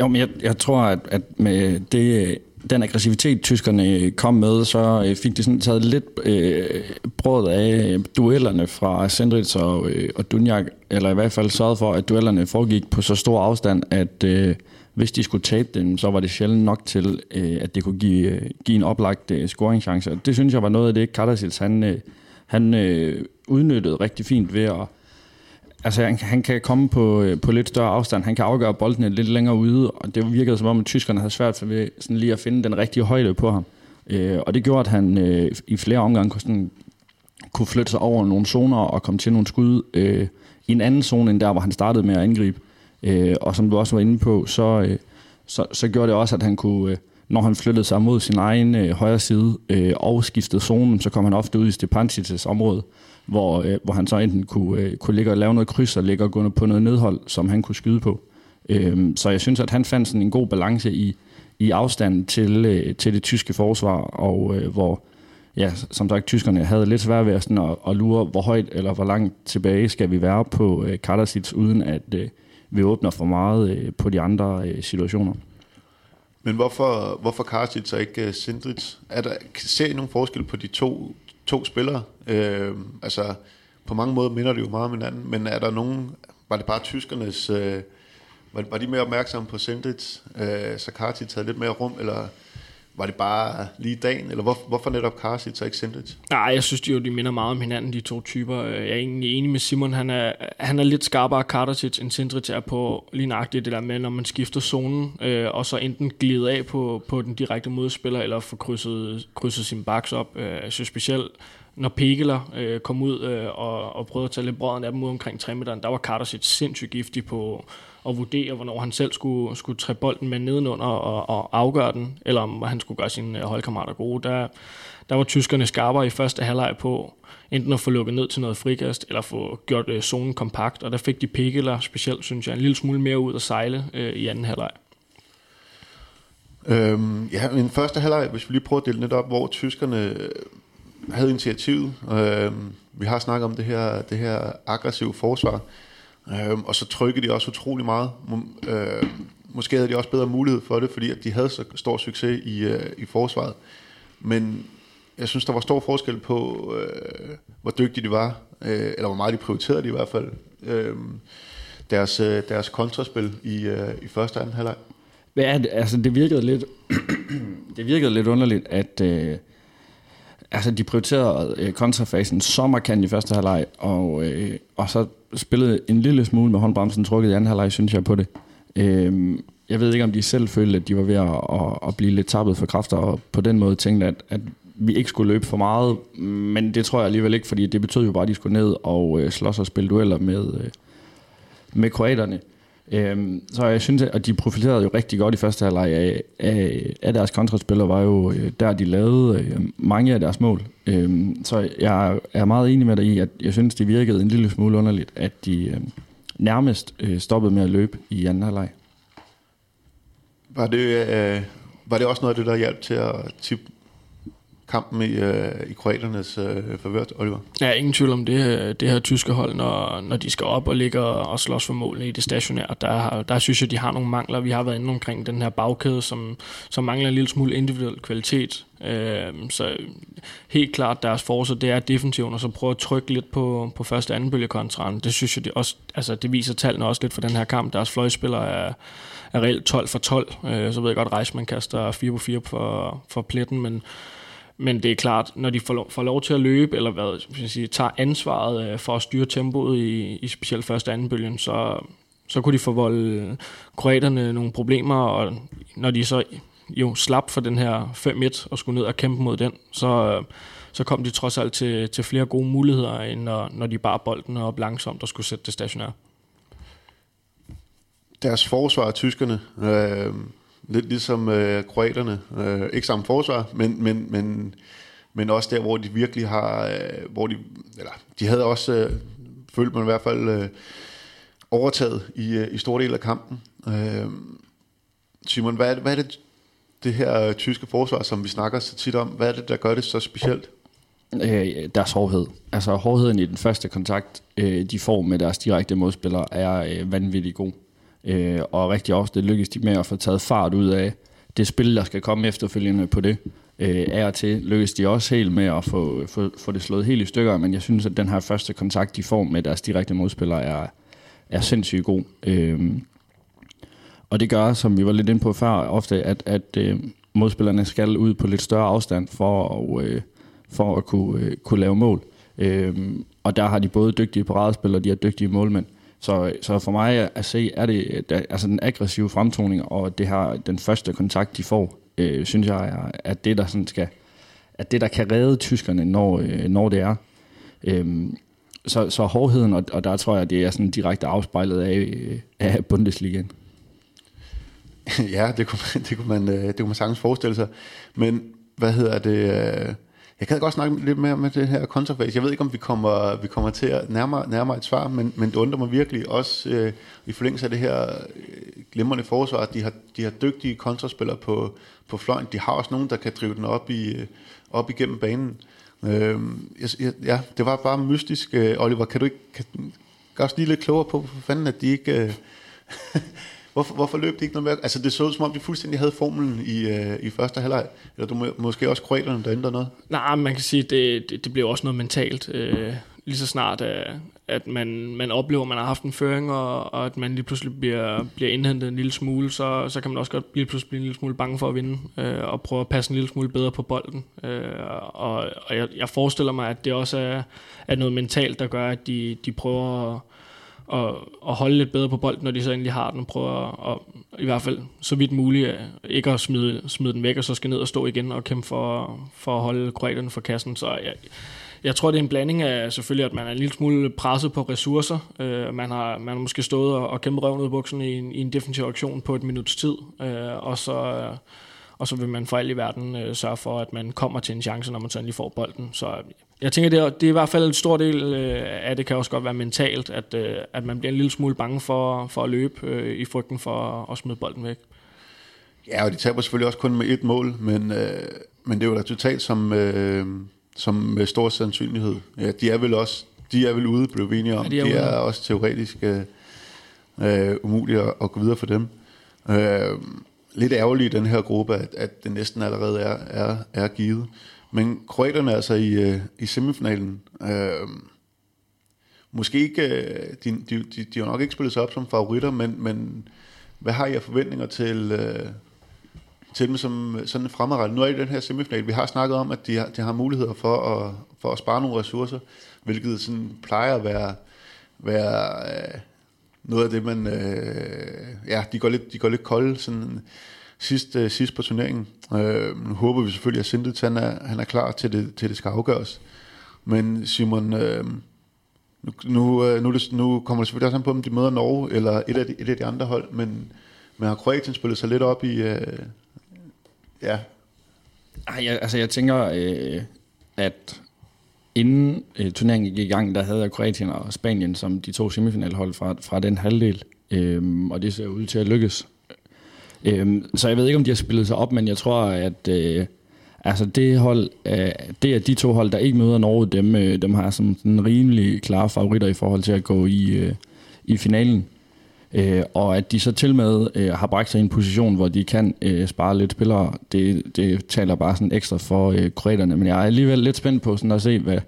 Jo, men jeg, jeg tror, at, at med det, den aggressivitet, tyskerne øh, kom med, så øh, fik de sådan taget lidt øh, brød af øh, duellerne fra Sendrits og, øh, og Dunjak, eller i hvert fald sørget for, at duellerne foregik på så stor afstand, at øh, hvis de skulle tabe dem, så var det sjældent nok til, øh, at det kunne give, give en oplagt øh, scoringchance. Det synes jeg var noget af det, Kardasils han, øh, han øh, udnyttede rigtig fint ved at Altså, han, han kan komme på, øh, på lidt større afstand. Han kan afgøre bolden lidt længere ude, og det virkede som om, at tyskerne havde svært ved sådan lige at finde den rigtige højde på ham. Øh, og det gjorde, at han øh, i flere omgange kunne, sådan, kunne flytte sig over nogle zoner og komme til nogle skud øh, i en anden zone, end der, hvor han startede med at angribe. Øh, og som du også var inde på, så, øh, så, så gjorde det også, at han kunne... Øh, når han flyttede sig mod sin egen øh, højre side øh, og skiftede zonen, så kom han ofte ud i Stepancic' område, hvor, øh, hvor han så enten kunne, øh, kunne ligge og lave noget kryds og ligge og gå på noget nedhold, som han kunne skyde på. Øh, så jeg synes, at han fandt sådan en god balance i, i afstanden til, øh, til det tyske forsvar, og øh, hvor, ja, som sagt, tyskerne havde lidt svært ved at, sådan at, at lure, hvor højt eller hvor langt tilbage skal vi være på øh, Karasits, uden at øh, vi åbner for meget øh, på de andre øh, situationer. Men hvorfor, hvorfor Karasic og ikke uh, Sindrits? Er der, ser I nogen forskel på de to, to spillere? Øh, altså, på mange måder minder det jo meget om hinanden, men er der nogen, var det bare tyskernes, øh, var, var de mere opmærksomme på Sindrits, øh, så Karsic taget lidt mere rum, eller var det bare lige dagen, eller hvor, hvorfor netop Karsic og ikke Sindrich? Nej, jeg synes de jo, de minder meget om hinanden, de to typer. Øh, jeg er egentlig enig med Simon, han er, han er lidt skarpere Karsic end Sindrich er på lige nøjagtigt det der med, når man skifter zonen, øh, og så enten glider af på, på den direkte modspiller, eller får krydset, krydset sin baks op. Øh, jeg synes specielt, når Pegeler øh, kom ud øh, og, og prøvede at tage lidt brøden af dem ud omkring 3 der var Karsic sindssygt giftig på at vurdere, hvornår han selv skulle, skulle træ bolden med nedenunder og, og afgøre den, eller om han skulle gøre sine holdkammerater gode. Der, der var tyskerne skarpere i første halvleg på enten at få lukket ned til noget frikast, eller få gjort øh, zonen kompakt, og der fik de Pikkeler specielt, synes jeg, en lille smule mere ud at sejle øh, i anden halvleg. Øhm, ja, men første halvleg, hvis vi lige prøver at dele lidt op, hvor tyskerne havde initiativet. Øh, vi har snakket om det her, det her aggressive forsvar, øh, og så trykkede de også utrolig meget. Øh, måske havde de også bedre mulighed for det, fordi at de havde så stor succes i, øh, i forsvaret. Men jeg synes, der var stor forskel på, øh, hvor dygtige de var, øh, eller hvor meget de prioriterede de i hvert fald, øh, deres, øh, deres kontraspil i, øh, i første og anden halvleg. Ja, det? Altså, det virkede lidt, det virkede lidt underligt, at øh, altså, de prioriterede øh, kontrafasen så markant i første halvleg, og, øh, og så spillede en lille smule med håndbremsen trukket i anden halvleg, synes jeg på det. Øh, jeg ved ikke, om de selv følte, at de var ved at, at, at blive lidt tappet for kræfter, og på den måde tænkte, at, at vi ikke skulle løbe for meget, men det tror jeg alligevel ikke, fordi det betød jo bare, at de skulle ned og øh, slås og spille dueller med, øh, med kroaterne. Øhm, så jeg synes, at de profilerede jo rigtig godt i første halvleg af, af, af deres kontraspillere, var jo øh, der, de lavede øh, mange af deres mål. Øhm, så jeg er meget enig med dig i, at jeg synes, det virkede en lille smule underligt, at de øhm, nærmest øh, stoppede med at løbe i anden halvleg. Var det, øh, var det også noget af det, der hjalp til at tippe kampen i, øh, i kroaternes øh, forvør, Oliver? Ja, ingen tvivl om det, øh, det her tyske hold, når, når de skal op og ligge og slås for målene i det stationære. Der, der synes jeg, de har nogle mangler. Vi har været inde omkring den her bagkæde, som, som mangler en lille smule individuel kvalitet. Øh, så helt klart deres forsøg, det er defensiven, og så prøve at trykke lidt på, på første og anden bølgekontraen. Det synes jeg, det, også, altså, det viser tallene også lidt for den her kamp. Deres fløjspillere er, er reelt 12 for 12. Øh, så ved jeg godt, Reisman kaster 4 på 4 for, for pletten, men men det er klart, når de får lov, får lov til at løbe, eller hvad, skal jeg sige, tager ansvaret øh, for at styre tempoet i, i specielt første og anden bølgen, så, så kunne de forvolde øh, kroaterne nogle problemer, og når de så jo slap for den her 5-1 og skulle ned og kæmpe mod den, så, øh, så kom de trods alt til, til flere gode muligheder, end når, når de bare bolden op langsomt og skulle sætte det stationære. Deres forsvar, tyskerne, øh, Lidt ligesom øh, kroaterne. Øh, ikke samme forsvar, men, men, men, men også der, hvor de virkelig har... Øh, hvor de, eller, de havde også, øh, følt man i hvert fald, øh, overtaget i, øh, i store del af kampen. Øh, Simon, hvad er, det, hvad er det, det her øh, tyske forsvar, som vi snakker så tit om, hvad er det, der gør det så specielt? Øh, deres hårdhed. Altså hårdheden i den første kontakt, øh, de får med deres direkte modspillere, er øh, vanvittigt god. Øh, og rigtig ofte lykkes de med at få taget fart ud af det spil, der skal komme efterfølgende på det. Øh, af og til lykkes de også helt med at få, få, få det slået helt i stykker, men jeg synes, at den her første kontakt, de får med deres direkte modspillere, er, er sindssygt god. Øh, og det gør, som vi var lidt inde på før, ofte, at, at øh, modspillerne skal ud på lidt større afstand for at, øh, for at kunne, øh, kunne lave mål. Øh, og der har de både dygtige paradespillere, og de har dygtige målmænd. Så, så for mig at se, er det der, altså den aggressive fremtoning, og det her, den første kontakt, de får, øh, synes jeg er, er det, der sådan skal, at det, der kan redde tyskerne, når, øh, når det er. Øhm, så, så hårdheden, og, og der tror jeg, det er sådan direkte afspejlet af, øh, af Bundesligaen. ja, det kunne, man, det, kunne man, øh, det kunne man sagtens forestille sig. Men hvad hedder det... Øh, jeg kan godt snakke lidt mere med det her kontrafase. Jeg ved ikke, om vi kommer, vi kommer til at nærmere, nærmere et svar, men, men det undrer mig virkelig også øh, i forlængelse af det her øh, glimrende forsvar, at de har, de har dygtige kontraspillere på, på fløjen. De har også nogen, der kan drive den op, i, øh, op igennem banen. Øh, jeg, ja, det var bare mystisk. Øh, Oliver, kan du ikke kan, gør os lige lidt klogere på, for fanden, at de ikke... Øh, Hvorfor, hvorfor løb det ikke noget mere? Altså det så ud som om, de fuldstændig havde formlen i, øh, i første halvleg. Eller du må, måske også kroaterne, der ændrede noget? Nej, man kan sige, det, det, det blev også noget mentalt. Øh, lige så snart, øh, at man, man oplever, at man har haft en føring, og, og at man lige pludselig bliver, bliver indhentet en lille smule, så, så kan man også godt lige pludselig blive en lille smule bange for at vinde, øh, og prøve at passe en lille smule bedre på bolden. Øh, og og jeg, jeg forestiller mig, at det også er, er noget mentalt, der gør, at de, de prøver at at, at holde lidt bedre på bolden, når de så endelig har den, og prøve at, i hvert fald så vidt muligt øh, ikke at smide, smide den væk, og så skal ned og stå igen og kæmpe for, for at holde kroaterne for kassen. Så jeg, jeg tror, det er en blanding af selvfølgelig, at man er en lille smule presset på ressourcer. Øh, man, har, man har måske stået og, og kæmpet røven ud af buksen i en, i en defensiv aktion på et minuts tid, øh, og så... Øh, og så vil man for alt i verden øh, sørge for, at man kommer til en chance, når man så lige får bolden. Så jeg tænker, det er, det er i hvert fald en stor del øh, af det, kan også godt være mentalt, at, øh, at man bliver en lille smule bange for, for at løbe øh, i frygten for at, at smide bolden væk. Ja, og de taber selvfølgelig også kun med et mål, men, øh, men det er jo et resultat, som, øh, som med stor sandsynlighed. Ja, de er vel også de er vel ude, blev vi enige om. Ja, de er, de er også teoretisk øh, øh, umulige at, at gå videre for dem. Øh, lidt ærgerligt i den her gruppe, at, at det næsten allerede er, er, er givet. Men kroaterne er altså i, øh, i semifinalen. Øh, måske ikke, øh, de, de, de, de har nok ikke spillet sig op som favoritter, men, men hvad har jeg forventninger til, øh, til dem som øh, sådan fremadrettet? Nu er i den her semifinal. Vi har snakket om, at de har, de har muligheder for at, for at spare nogle ressourcer, hvilket sådan plejer at være, være øh, noget af det, man... Øh, ja, de går lidt, de går lidt kolde sådan sidst, øh, sidst på turneringen. Øh, nu håber vi selvfølgelig, at Sintet han er, han er klar til det, til det skal afgøres. Men Simon, øh, nu, nu, øh, nu, nu kommer det selvfølgelig også an på, om de møder Norge eller et af de, et af de andre hold, men, men har Kroatien spillet sig lidt op i... Øh, ja. Ej, jeg, altså jeg tænker, øh, at inden øh, turneringen gik i gang, der havde jeg Kroatien og Spanien som de to semifinalhold fra, fra den halvdel. øh, og det ser ud til at lykkes. Øhm, så jeg ved ikke, om de har spillet sig op, men jeg tror, at øh, altså det, hold, øh, det er de to hold, der ikke møder Norge, dem, øh, dem har som sådan rimelig klare favoritter i forhold til at gå i, øh, i finalen. Øh, og at de så til med øh, har bragt sig i en position, hvor de kan øh, spare lidt spillere, det, det taler bare sådan ekstra for øh, kroaterne. Men jeg er alligevel lidt spændt på sådan at se, hvad,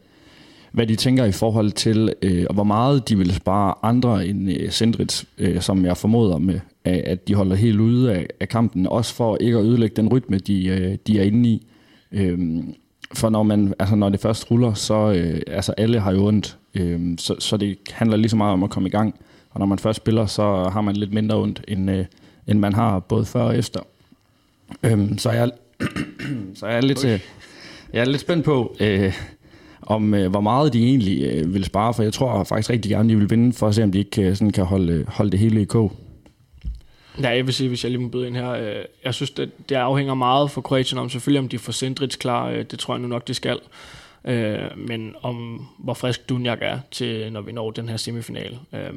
hvad de tænker i forhold til, øh, og hvor meget de vil spare andre end øh, Sendrits, øh, som jeg formoder med, at de holder helt ude af, af kampen, også for ikke at ødelægge den rytme, de, øh, de er inde i. Øh, for når, man, altså når det først ruller, så øh, altså alle har jo ondt, øh, så, så det handler lige så meget om at komme i gang. Og når man først spiller, så har man lidt mindre ondt, end, øh, end man har både før og efter. Øh, så jeg, så jeg er lidt, øh, jeg er lidt spændt på, øh, om øh, hvor meget de egentlig øh, vil spare, for jeg tror faktisk rigtig gerne, de vil vinde, for at se, om de ikke øh, sådan kan holde, holde det hele i kog. Ja, jeg vil sige, hvis jeg lige må byde ind her, øh, jeg synes, det, det afhænger meget for Kroatien om selvfølgelig, om de får Sendrits klar, øh, det tror jeg nu nok, de skal, øh, men om hvor frisk Dunjak er til, når vi når den her semifinal. Øh,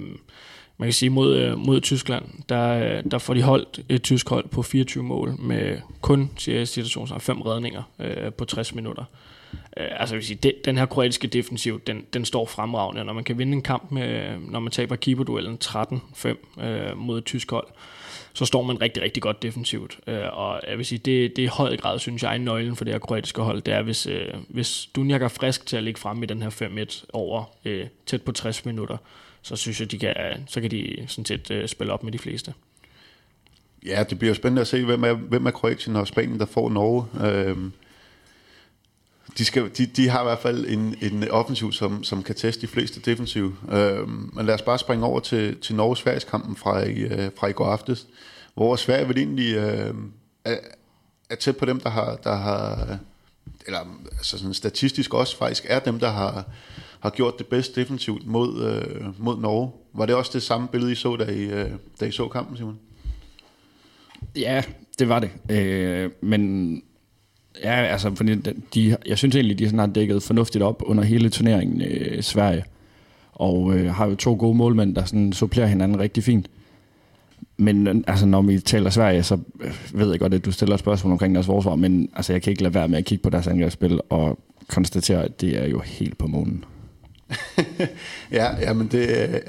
man kan sige, mod, øh, mod Tyskland, der, øh, der får de holdt et tysk hold på 24 mål med kun, siger situationen, fem redninger øh, på 60 minutter. Øh, altså, jeg vil sige, det, den her kroatiske defensiv, den, den står fremragende. Når man kan vinde en kamp, med, når man taber keeperduellen 13-5 øh, mod et tysk hold, så står man rigtig, rigtig godt defensivt. Øh, og jeg vil sige, det, det er i høj grad, synes jeg, nøglen for det her kroatiske hold, det er, hvis, øh, hvis Dunjak er frisk til at ligge frem i den her 5-1 over øh, tæt på 60 minutter, så synes jeg, de kan, øh, så kan de sådan set øh, spille op med de fleste. Ja, det bliver spændende at se, hvem er, hvem er Kroatien og Spanien, der får Norge. Øh, de, skal, de, de har i hvert fald en, en offensiv, som, som kan teste de fleste defensiv. Øh, men lad os bare springe over til, til Norge-Sveriges kampen fra i, øh, fra i går aftes, hvor Sverige vil egentlig øh, er, er tæt på dem, der har, der har eller altså sådan statistisk også faktisk, er dem, der har, har gjort det bedst defensivt mod, øh, mod Norge. Var det også det samme billede, I så, da I, øh, da I så kampen, Simon? Ja, det var det. Øh, men Ja, altså, fordi de, jeg synes egentlig, de sådan har dækket fornuftigt op under hele turneringen i øh, Sverige. Og øh, har jo to gode målmænd, der sådan supplerer hinanden rigtig fint. Men øh, altså, når vi taler Sverige, så øh, ved jeg godt, at du stiller spørgsmål omkring deres forsvar, men altså, jeg kan ikke lade være med at kigge på deres angrebsspil og konstatere, at det er jo helt på månen. ja, ja, men det... Øh,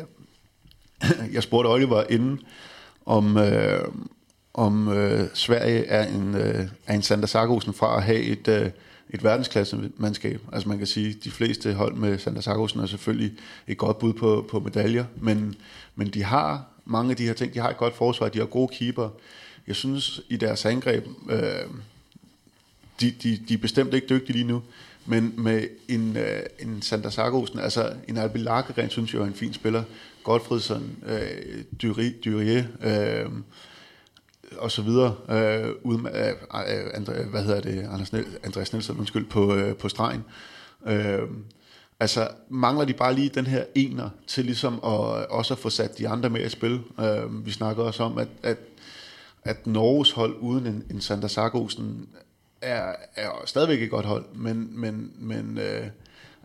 jeg spurgte Oliver inden, om, øh, om øh, Sverige er en, øh, er en Sander Sargosen fra at have et, øh, et verdensklasse mandskab. Altså man kan sige, de fleste hold med Sander Sargosen er selvfølgelig et godt bud på, på medaljer, men, men de har mange af de her ting. De har et godt forsvar, de har gode keeper. Jeg synes i deres angreb, øh, de, de, de er bestemt ikke dygtige lige nu, men med en, øh, en Sander Sargosen, altså en Albi Lagergren, synes jeg er en fin spiller. Godfredsson, øh, Dyrie, øh, og så videre, øh, uden, øh, øh, Andre, hvad hedder det, Anders Niel, Andreas Nielsen, undskyld, på, øh, på stregen. Øh, altså, mangler de bare lige den her ener til ligesom at, også at få sat de andre med i spil. Øh, vi snakker også om, at, at, at Norges hold uden en, en Sander Sargosen er, er stadigvæk et godt hold, men, men, men øh,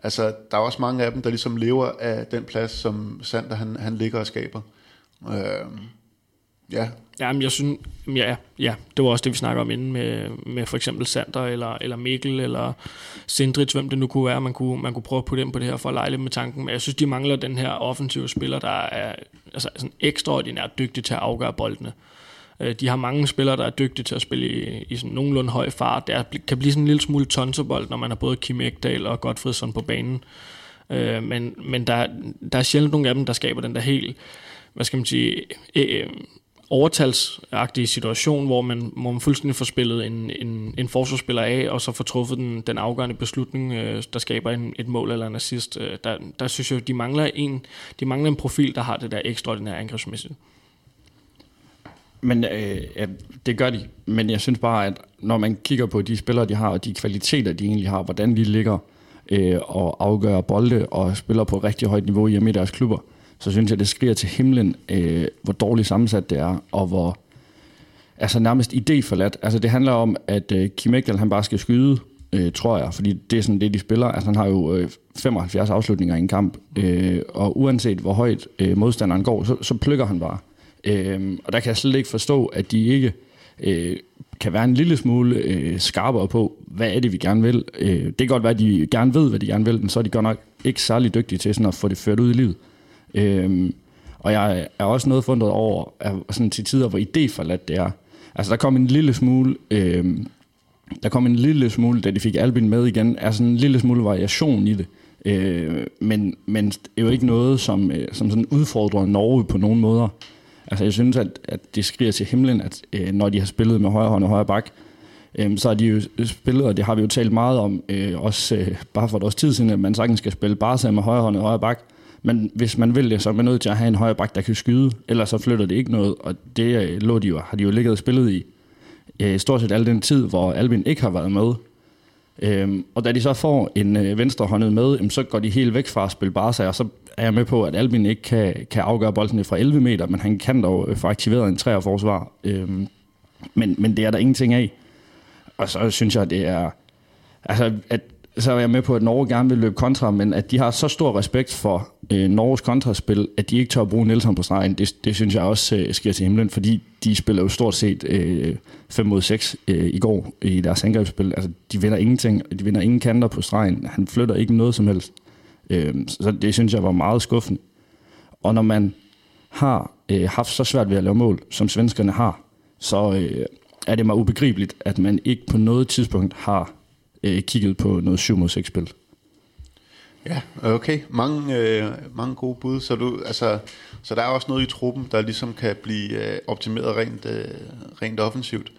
altså, der er også mange af dem, der ligesom lever af den plads, som Sander han, han ligger og skaber. Øh, ja. Ja, men jeg synes, ja, ja, det var også det, vi snakker om inden med, med for eksempel Sander eller, eller Mikkel eller Sindrich, hvem det nu kunne være, man kunne, man kunne prøve at putte ind på det her for at lege lidt med tanken. Men jeg synes, de mangler den her offensive spiller, der er altså, sådan ekstraordinært dygtig til at afgøre boldene. Øh, de har mange spillere, der er dygtige til at spille i, i sådan nogenlunde høj fart. Det er, kan blive sådan en lille smule tonsebold, når man har både Kim Ekdal og Godfredsson på banen. Øh, men men der, der er sjældent nogle af dem, der skaber den der helt, hvad skal man sige, øh, øh overtalsagtig situation, hvor man, hvor man fuldstændig får spillet en, en, en forsvarsspiller af, og så får truffet den, den afgørende beslutning, øh, der skaber en, et mål eller en assist. Øh, der, der synes jeg, de mangler, en, de mangler en profil, der har det der ekstraordinære angrebsmæssigt. Men øh, ja, det gør de. Men jeg synes bare, at når man kigger på de spillere, de har, og de kvaliteter, de egentlig har, hvordan de ligger øh, og afgør bolde og spiller på et rigtig højt niveau hjemme i deres klubber, så synes jeg, det skriger til himlen, øh, hvor dårligt sammensat det er, og hvor altså nærmest idéforladt. Altså det handler om, at øh, Kim Ekdal, han bare skal skyde, øh, tror jeg, fordi det er sådan det, de spiller. Altså han har jo øh, 75 afslutninger i en kamp, øh, og uanset hvor højt øh, modstanderen går, så, så plukker han bare. Øh, og der kan jeg slet ikke forstå, at de ikke øh, kan være en lille smule øh, skarpere på, hvad er det, vi gerne vil. Øh, det kan godt være, at de gerne ved, hvad de gerne vil, men så er de godt nok ikke særlig dygtige til sådan at få det ført ud i livet. Øh, og jeg er også noget fundet over, at sådan til tider, hvor idéforladt det er. Altså der kom en lille smule... Øhm, der kom en lille smule, da de fik Albin med igen, er sådan en lille smule variation i det. Øh, men, men det er jo ikke noget, som, øh, som sådan udfordrer Norge på nogen måder. Altså jeg synes, at, at det skriger til himlen, at øh, når de har spillet med højre hånd og højre bak, øh, så har de jo spillet, og det har vi jo talt meget om, øh, også øh, bare for et års tid siden, at man sagtens skal spille bare med højre hånd og højre bak. Men hvis man vil det, så er man nødt til at have en højre bak, der kan skyde, ellers så flytter det ikke noget, og det øh, lå de jo, har de jo ligget og spillet i øh, stort set al den tid, hvor Albin ikke har været med. Øhm, og da de så får en øh, venstrehåndet med, jamen, så går de helt væk fra at spille Barca, og så er jeg med på, at Albin ikke kan, kan afgøre boldene fra 11 meter, men han kan dog øh, få aktiveret en træer forsvar. Øhm, men, men det er der ingenting af. Og så synes jeg, det er... Altså, at, så er jeg med på, at Norge gerne vil løbe kontra, men at de har så stor respekt for øh, Norges kontraspil, at de ikke tør at bruge Nielsen på stregen, det, det synes jeg også øh, sker til himlen, fordi de spiller jo stort set øh, 5 mod 6 øh, i går i deres angrebsspil. Altså, de vinder ingenting, de vinder ingen kanter på stregen. Han flytter ikke noget som helst. Øh, så det synes jeg var meget skuffende. Og når man har øh, haft så svært ved at lave mål, som svenskerne har, så øh, er det mig ubegribeligt, at man ikke på noget tidspunkt har øh, kigget på noget 7 mod 6 spil. Ja, okay. Mange, øh, mange gode bud. Så, du, altså, så der er også noget i truppen, der ligesom kan blive øh, optimeret rent, øh, rent offensivt.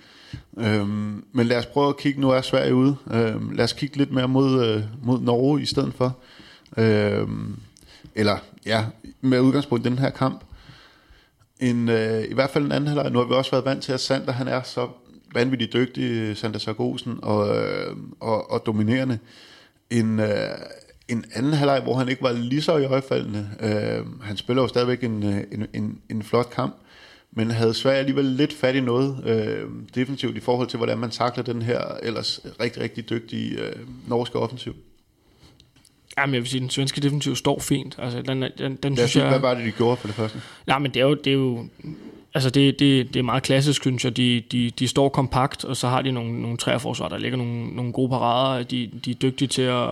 Øhm, men lad os prøve at kigge, nu er Sverige ude. Øhm, lad os kigge lidt mere mod, øh, mod Norge i stedet for. Øhm, eller ja, med udgangspunkt i den her kamp. En, øh, I hvert fald en anden halvleg. Nu har vi også været vant til, at Sander han er så vanvittigt dygtig, Sander Sargosen, og, øh, og, og dominerende. En, øh, en anden halvleg, hvor han ikke var lige så i øjefaldende. Øh, han spiller jo stadigvæk en, øh, en, en, en flot kamp, men havde Sverige alligevel lidt fat i noget øh, defensivt i forhold til, hvordan man takler den her ellers rigtig, rigtig dygtige øh, norske offensiv. Jamen, jeg vil sige, den svenske defensiv står fint. Altså, den, den, den synes jeg... Hvad var det, de gjorde for det første? Nej, men det er jo, det er jo Altså det, det, det er meget klassisk, synes jeg. De, de, de står kompakt, og så har de nogle, nogle træforsvar, der ligger nogle, nogle gode parader. De, de er dygtige til at,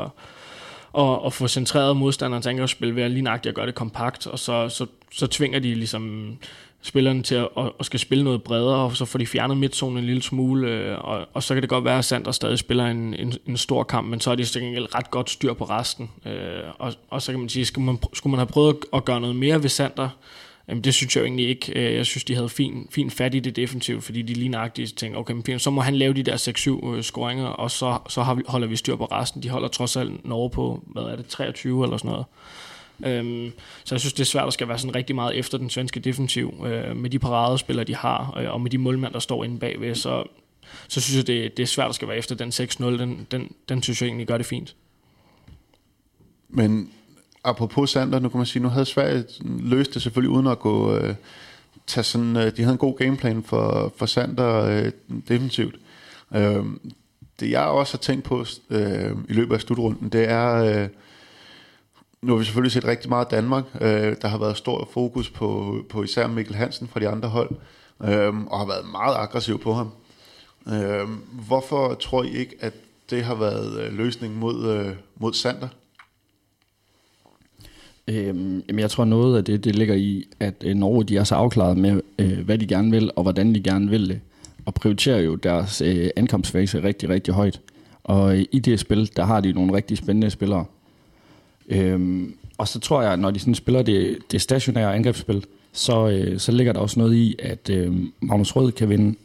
at, at få centreret modstanderens angrebsspil ved at lige nøjagtigt at gøre det kompakt, og så, så, så tvinger de ligesom spillerne til at, at, at skal spille noget bredere, og så får de fjernet midtzonen en lille smule, øh, og, og så kan det godt være, at Sander stadig spiller en, en, en stor kamp, men så er de til ret godt styr på resten. Øh, og, og så kan man sige, skulle man, skulle man have prøvet at gøre noget mere ved Sander, Jamen, det synes jeg jo egentlig ikke. Øh, jeg synes, de havde fin, fin fat i det defensivt, fordi de lige nøjagtigt tænkte, okay, men så må han lave de der 6-7 øh, scoringer, og så, så har vi, holder vi styr på resten. De holder trods alt Norge på, hvad er det, 23 eller sådan noget. Øhm, så jeg synes, det er svært at skal være sådan rigtig meget efter den svenske defensiv, øh, med de paradespillere, de har, øh, og med de målmænd, der står inde bagved, så, så synes jeg, det, det er svært at skal være efter den 6-0. Den, den, den synes jeg egentlig gør det fint. men apropos Sander, nu kan man sige, nu havde Sverige løst det selvfølgelig uden at gå... Øh, tage sådan, øh, de havde en god gameplan for, for Sander øh, defensivt. Øh, det jeg også har tænkt på øh, i løbet af slutrunden, det er... Øh, nu har vi selvfølgelig set rigtig meget Danmark. Øh, der har været stor fokus på, på især Mikkel Hansen fra de andre hold, øh, og har været meget aggressiv på ham. Øh, hvorfor tror I ikke, at det har været øh, løsningen mod, øh, mod Sander? Øhm, jamen jeg tror noget af det, det ligger i, at øh, Norge de er så afklaret med, øh, hvad de gerne vil, og hvordan de gerne vil det, og prioriterer jo deres øh, ankomstfase rigtig, rigtig højt. Og øh, i det spil, der har de nogle rigtig spændende spillere. Øhm, og så tror jeg, når de sådan spiller det, det stationære angrebsspil, så, øh, så ligger der også noget i, at øh, Magnus Rød kan vinde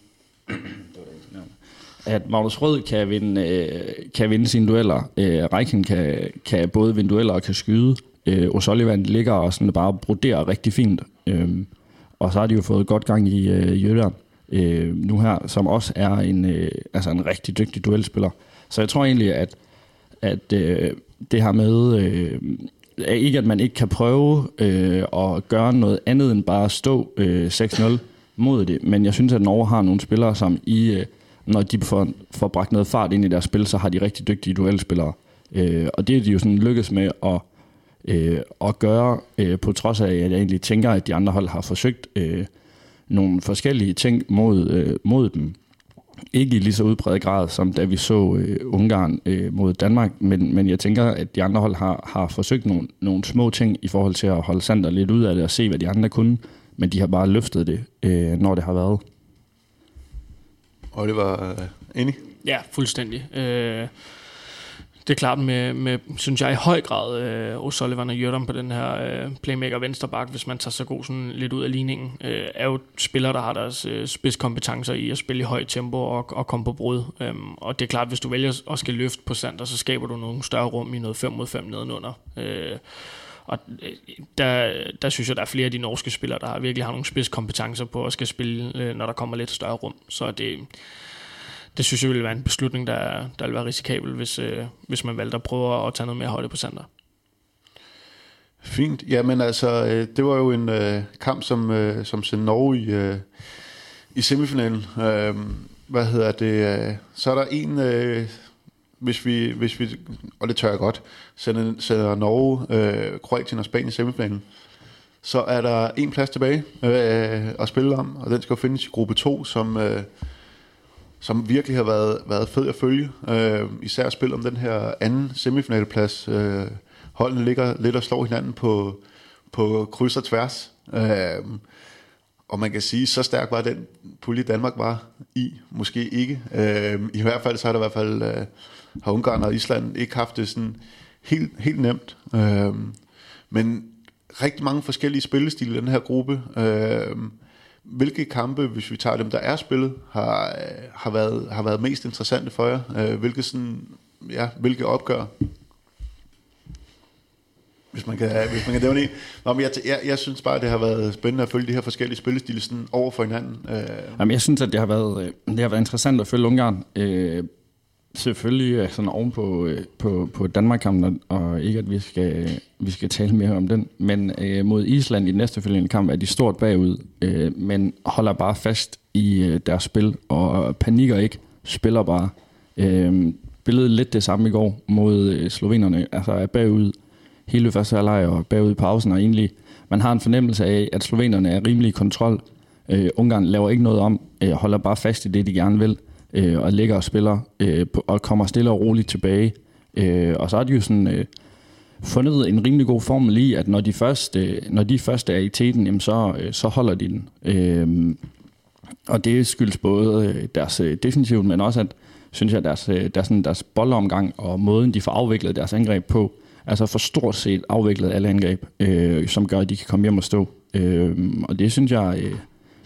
at Magnus Rød kan vinde, øh, kan vinde sine dueller. Øh, Reichen kan, kan både vinde dueller og kan skyde. Øh, O'Sullivan ligger og sådan bare broderer rigtig fint. Øh, og så har de jo fået godt gang i øh, Jøderen øh, nu her, som også er en, øh, altså en rigtig dygtig duelspiller. Så jeg tror egentlig, at, at øh, det her med, øh, er ikke at man ikke kan prøve øh, at gøre noget andet end bare at stå øh, 6-0 mod det, men jeg synes, at Norge har nogle spillere, som i, øh, når de får, får bragt noget fart ind i deres spil, så har de rigtig dygtige duelspillere. Øh, og det er de jo sådan lykkes med at, øh, at gøre, øh, på trods af, at jeg egentlig tænker, at de andre hold har forsøgt øh, nogle forskellige ting mod, øh, mod dem. Ikke i lige så udbredt grad, som da vi så øh, Ungarn øh, mod Danmark, men, men jeg tænker, at de andre hold har, har forsøgt nogle, nogle små ting i forhold til at holde Sander lidt ud af det og se, hvad de andre kunne, men de har bare løftet det, øh, når det har været. Og det var enig? Ja, fuldstændig. Øh, det er klart med, med synes jeg, i høj grad øh, O'Sullivan og Jørgen på den her øh, playmaker vensterbak, hvis man tager så god sådan lidt ud af ligningen, øh, er jo spillere, der har deres øh, spidskompetencer i at spille i højt tempo og, og komme på brud. Øhm, og det er klart, hvis du vælger at skal løfte på center, så skaber du nogle større rum i noget 5 mod 5 nedenunder. Øh, og øh, der, der synes jeg, der er flere af de norske spillere, der virkelig har nogle spidskompetencer på at skal spille, øh, når der kommer lidt større rum. Så det, det synes jeg ville være en beslutning, der, der ville være risikabel, hvis, øh, hvis man valgte at prøve at tage noget mere højde på Sander. Fint. Jamen altså, øh, det var jo en øh, kamp, som, øh, som sendte Norge i, øh, i semifinalen. Øh, hvad hedder det? Øh, så er der en, øh, hvis vi, hvis vi, og det tør jeg godt, sender, sender Norge, øh, Kroatien og Spanien i semifinalen. Så er der en plads tilbage øh, at spille om, og den skal jo findes i gruppe 2, som... Øh, som virkelig har været, været fed at følge. Øh, især spil om den her anden semifinalplads. Øh, holdene ligger lidt og slår hinanden på, på kryds og tværs. Øh, og man kan sige, så stærk var den pulje Danmark var i. Måske ikke. Øh, I hvert fald så har der i hvert fald øh, har Ungarn og Island ikke haft det sådan helt, helt nemt. Øh, men rigtig mange forskellige spillestile i den her gruppe. Øh, hvilke kampe, hvis vi tager dem, der er spillet, har, har, været, har været mest interessante for jer? Øh, hvilke, sådan, ja, hvilke opgør? Hvis man kan, hvis man kan nævne en. Nå, men jeg, jeg, jeg synes bare, det har været spændende at følge de her forskellige spillestile sådan over for hinanden. Øh. Jamen, jeg synes, at det har været, øh, det har været interessant at følge Ungarn. Øh, selvfølgelig øh, sådan oven på, øh, på, på Danmark-kampen, og ikke at vi skal, vi skal tale mere om den, men øh, mod Island i den næste følgende kamp er de stort bagud, øh, men holder bare fast i øh, deres spil, og panikker ikke, spiller bare. Øh, billedet lidt det samme i går mod øh, slovenerne, altså er bagud hele første halvleg og bagud i pausen, og egentlig man har en fornemmelse af, at slovenerne er rimelig i kontrol. Øh, Ungarn laver ikke noget om, øh, holder bare fast i det, de gerne vil øh, og ligger og spiller, øh, og kommer stille og roligt tilbage. Øh, og så har de jo sådan øh, fundet en rimelig god formel i, at når de først, øh, når de først er i teten, jamen så, øh, så holder de den. Øh, og det skyldes både øh, deres øh, defensiv, men også at, synes jeg, deres, øh, deres, sådan, deres boldomgang og måden, de får afviklet deres angreb på, altså for stort set afviklet alle angreb, øh, som gør, at de kan komme hjem og stå. Øh, og det synes jeg, øh,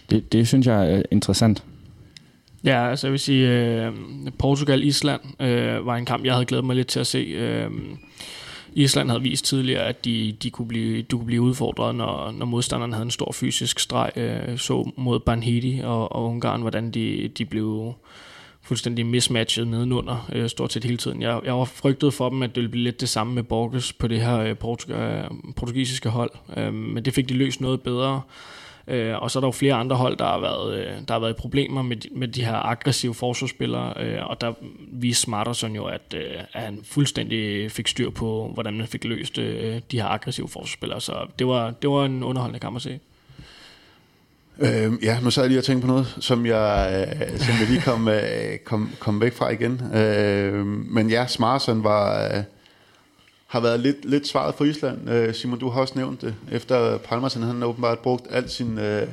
det, det synes jeg er interessant. Ja, altså jeg vil sige, øh, Portugal-Island øh, var en kamp, jeg havde glædet mig lidt til at se. Øh, Island havde vist tidligere, at de, de kunne blive, du kunne blive udfordret, når, når modstanderen havde en stor fysisk streg. Øh, så mod Banhidi og, og Ungarn, hvordan de, de blev fuldstændig mismatchet nedenunder øh, stort set hele tiden. Jeg, jeg var frygtet for dem, at det ville blive lidt det samme med Borges på det her øh, portug- portugisiske hold, øh, men det fik de løst noget bedre. Øh, og så er der jo flere andre hold, der har været, øh, der har været problemer med, med de her aggressive forsvarsspillere, øh, og der viste Smarterson jo, at, øh, at han fuldstændig fik styr på, hvordan man fik løst øh, de her aggressive forsvarsspillere. Så det var, det var en underholdende kamp at se. Øh, ja, nu sad jeg lige og tænkte på noget, som jeg, øh, som jeg lige kom, øh, kom, kom væk fra igen. Øh, men ja, Smarterson var, øh, har været lidt, lidt svaret for Island. Øh, Simon, du har også nævnt det. Efter Palmersen, han har åbenbart brugt al sin, øh,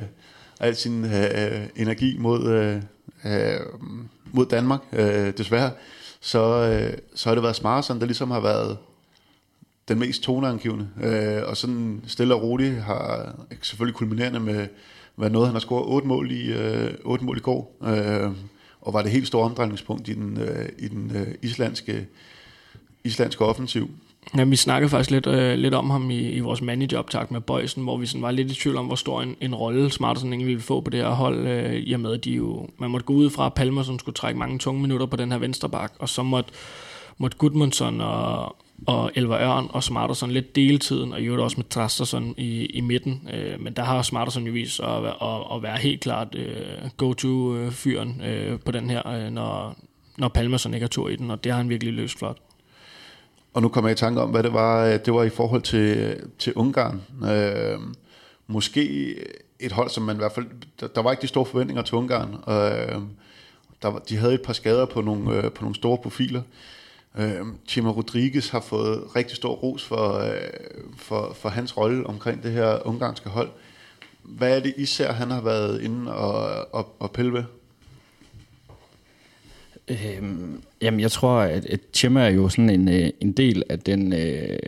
al sin øh, øh energi mod, øh, øh, mod Danmark, øh, desværre. Så, øh, så har det været Smarsen, der ligesom har været den mest toneangivende. Øh, og sådan stille og roligt har selvfølgelig kulminerende med hvad noget, han har scoret otte mål i, øh, otte mål i går, øh, og var det helt store omdrejningspunkt i den, øh, i den øh, islandske, islandske offensiv. Ja, vi snakkede faktisk lidt, øh, lidt om ham i, i vores manageroptag med Bøjsen, hvor vi sådan var lidt i tvivl om, hvor stor en, en rolle Smartersen egentlig ville få på det her hold, øh, i og med, at de jo, man måtte gå ud fra, Palmer som skulle trække mange tunge minutter på den her venstre bak, og så måtte, måtte Gudmundsson og, og Elver Ørn og Smarterson lidt deletiden, og jo også med Trasterson i, i midten. Øh, men der har Smarterson jo vist at, at, at være helt klart øh, go-to-fyren øh, øh, på den her, øh, når, når Palmerson ikke har tur i den, og det har han virkelig løst flot. Og nu kommer jeg i tanke om, hvad det var, øh, det var i forhold til, til Ungarn. Øh, måske et hold, som man i hvert fald... Der, der var ikke de store forventninger til Ungarn. Øh, der, de havde et par skader på nogle, øh, på nogle store profiler. Øh, Chima Rodriguez har fået rigtig stor ros for, øh, for, for hans rolle omkring det her ungarske hold. Hvad er det især, han har været inde og, og, og pille ved? Øhm, jamen, jeg tror, at, at Chema er jo sådan en, øh, en del af den, øh,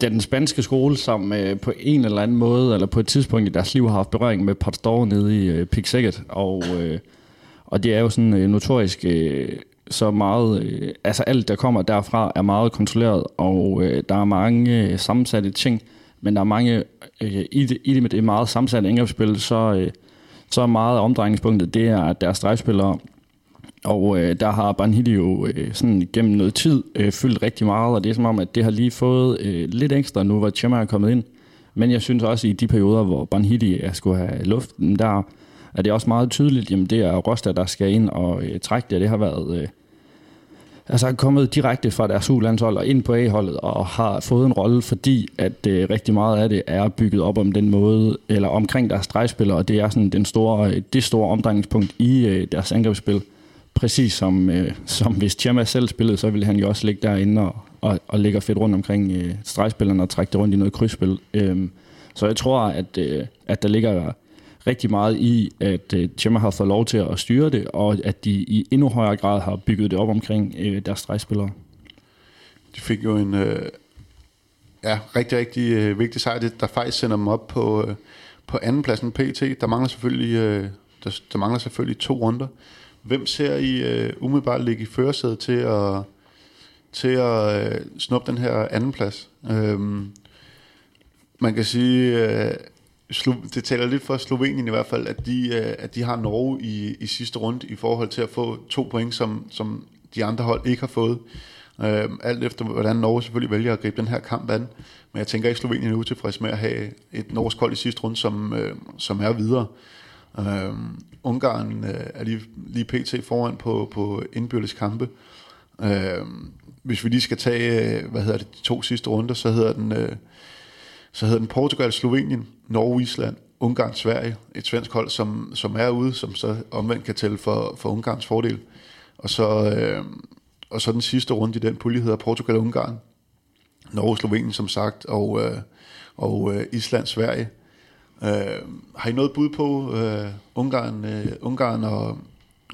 den spanske skole, som øh, på en eller anden måde, eller på et tidspunkt i deres liv, har haft berøring med Pastor nede i øh, Pixeget. Og, øh, og det er jo sådan øh, notorisk øh, så meget, øh, altså alt der kommer derfra er meget kontrolleret, og øh, der er mange øh, sammensatte ting, men der er mange, øh, i, det, i det med det meget sammensatte angrebsspil, så, øh, så meget af omdrejningspunktet, det er, at deres stregspillere, og øh, der har Banhidi jo øh, sådan gennem noget tid øh, fyldt rigtig meget, og det er som om, at det har lige fået øh, lidt ekstra nu, hvor Chema er kommet ind. Men jeg synes også, i de perioder, hvor Banhidi skulle have luften, der er det også meget tydeligt, jamen det er Rosta, der skal ind og øh, trække det, det har været... Øh, altså er kommet direkte fra deres U-landshold og ind på A-holdet og har fået en rolle, fordi at øh, rigtig meget af det er bygget op om den måde, eller omkring deres stregspillere, og det er sådan den store, øh, det store omdrejningspunkt i øh, deres angrebsspil. Præcis som, øh, som hvis Tjema selv spillede, så ville han jo også ligge derinde og, og, og ligge fedt rundt omkring øh, stregspillerne og trække det rundt i noget krydsspil. Øh, så jeg tror, at, øh, at der ligger rigtig meget i, at øh, Tjerma har fået lov til at styre det, og at de i endnu højere grad har bygget det op omkring øh, deres stregspillere. De fik jo en øh, ja, rigtig, rigtig øh, vigtig sejr, der faktisk sender dem op på, øh, på andenpladsen PT. Der mangler selvfølgelig, øh, der, der mangler selvfølgelig to runder. Hvem ser I øh, umiddelbart ligge i førersædet til at, til at øh, snuppe den her anden plads? Øhm, man kan sige, øh, det taler lidt for Slovenien i hvert fald, at de, øh, at de har Norge i, i sidste runde i forhold til at få to point, som, som de andre hold ikke har fået. Øh, alt efter, hvordan Norge selvfølgelig vælger at gribe den her kamp an. Men jeg tænker ikke, at Slovenien er utilfreds med at have et norsk hold i sidste runde, som, øh, som er videre. Øh, Øhm, Ungarn øh, er lige, lige pt. foran på, på indbyrdes kampe. Øh, hvis vi lige skal tage, øh, hvad hedder det, de to sidste runder, så hedder den, øh, så hedder den Portugal, Slovenien, Norge, Island, Ungarn, Sverige. Et svensk hold, som, som er ude, som så omvendt kan tælle for, for Ungarns fordel. Og så, øh, og så den sidste runde i den pulje hedder Portugal, Ungarn, Norge, Slovenien som sagt, og, øh, og øh, Island, Sverige. Øh, har I noget bud på øh, Ungarn, øh, Ungarn og,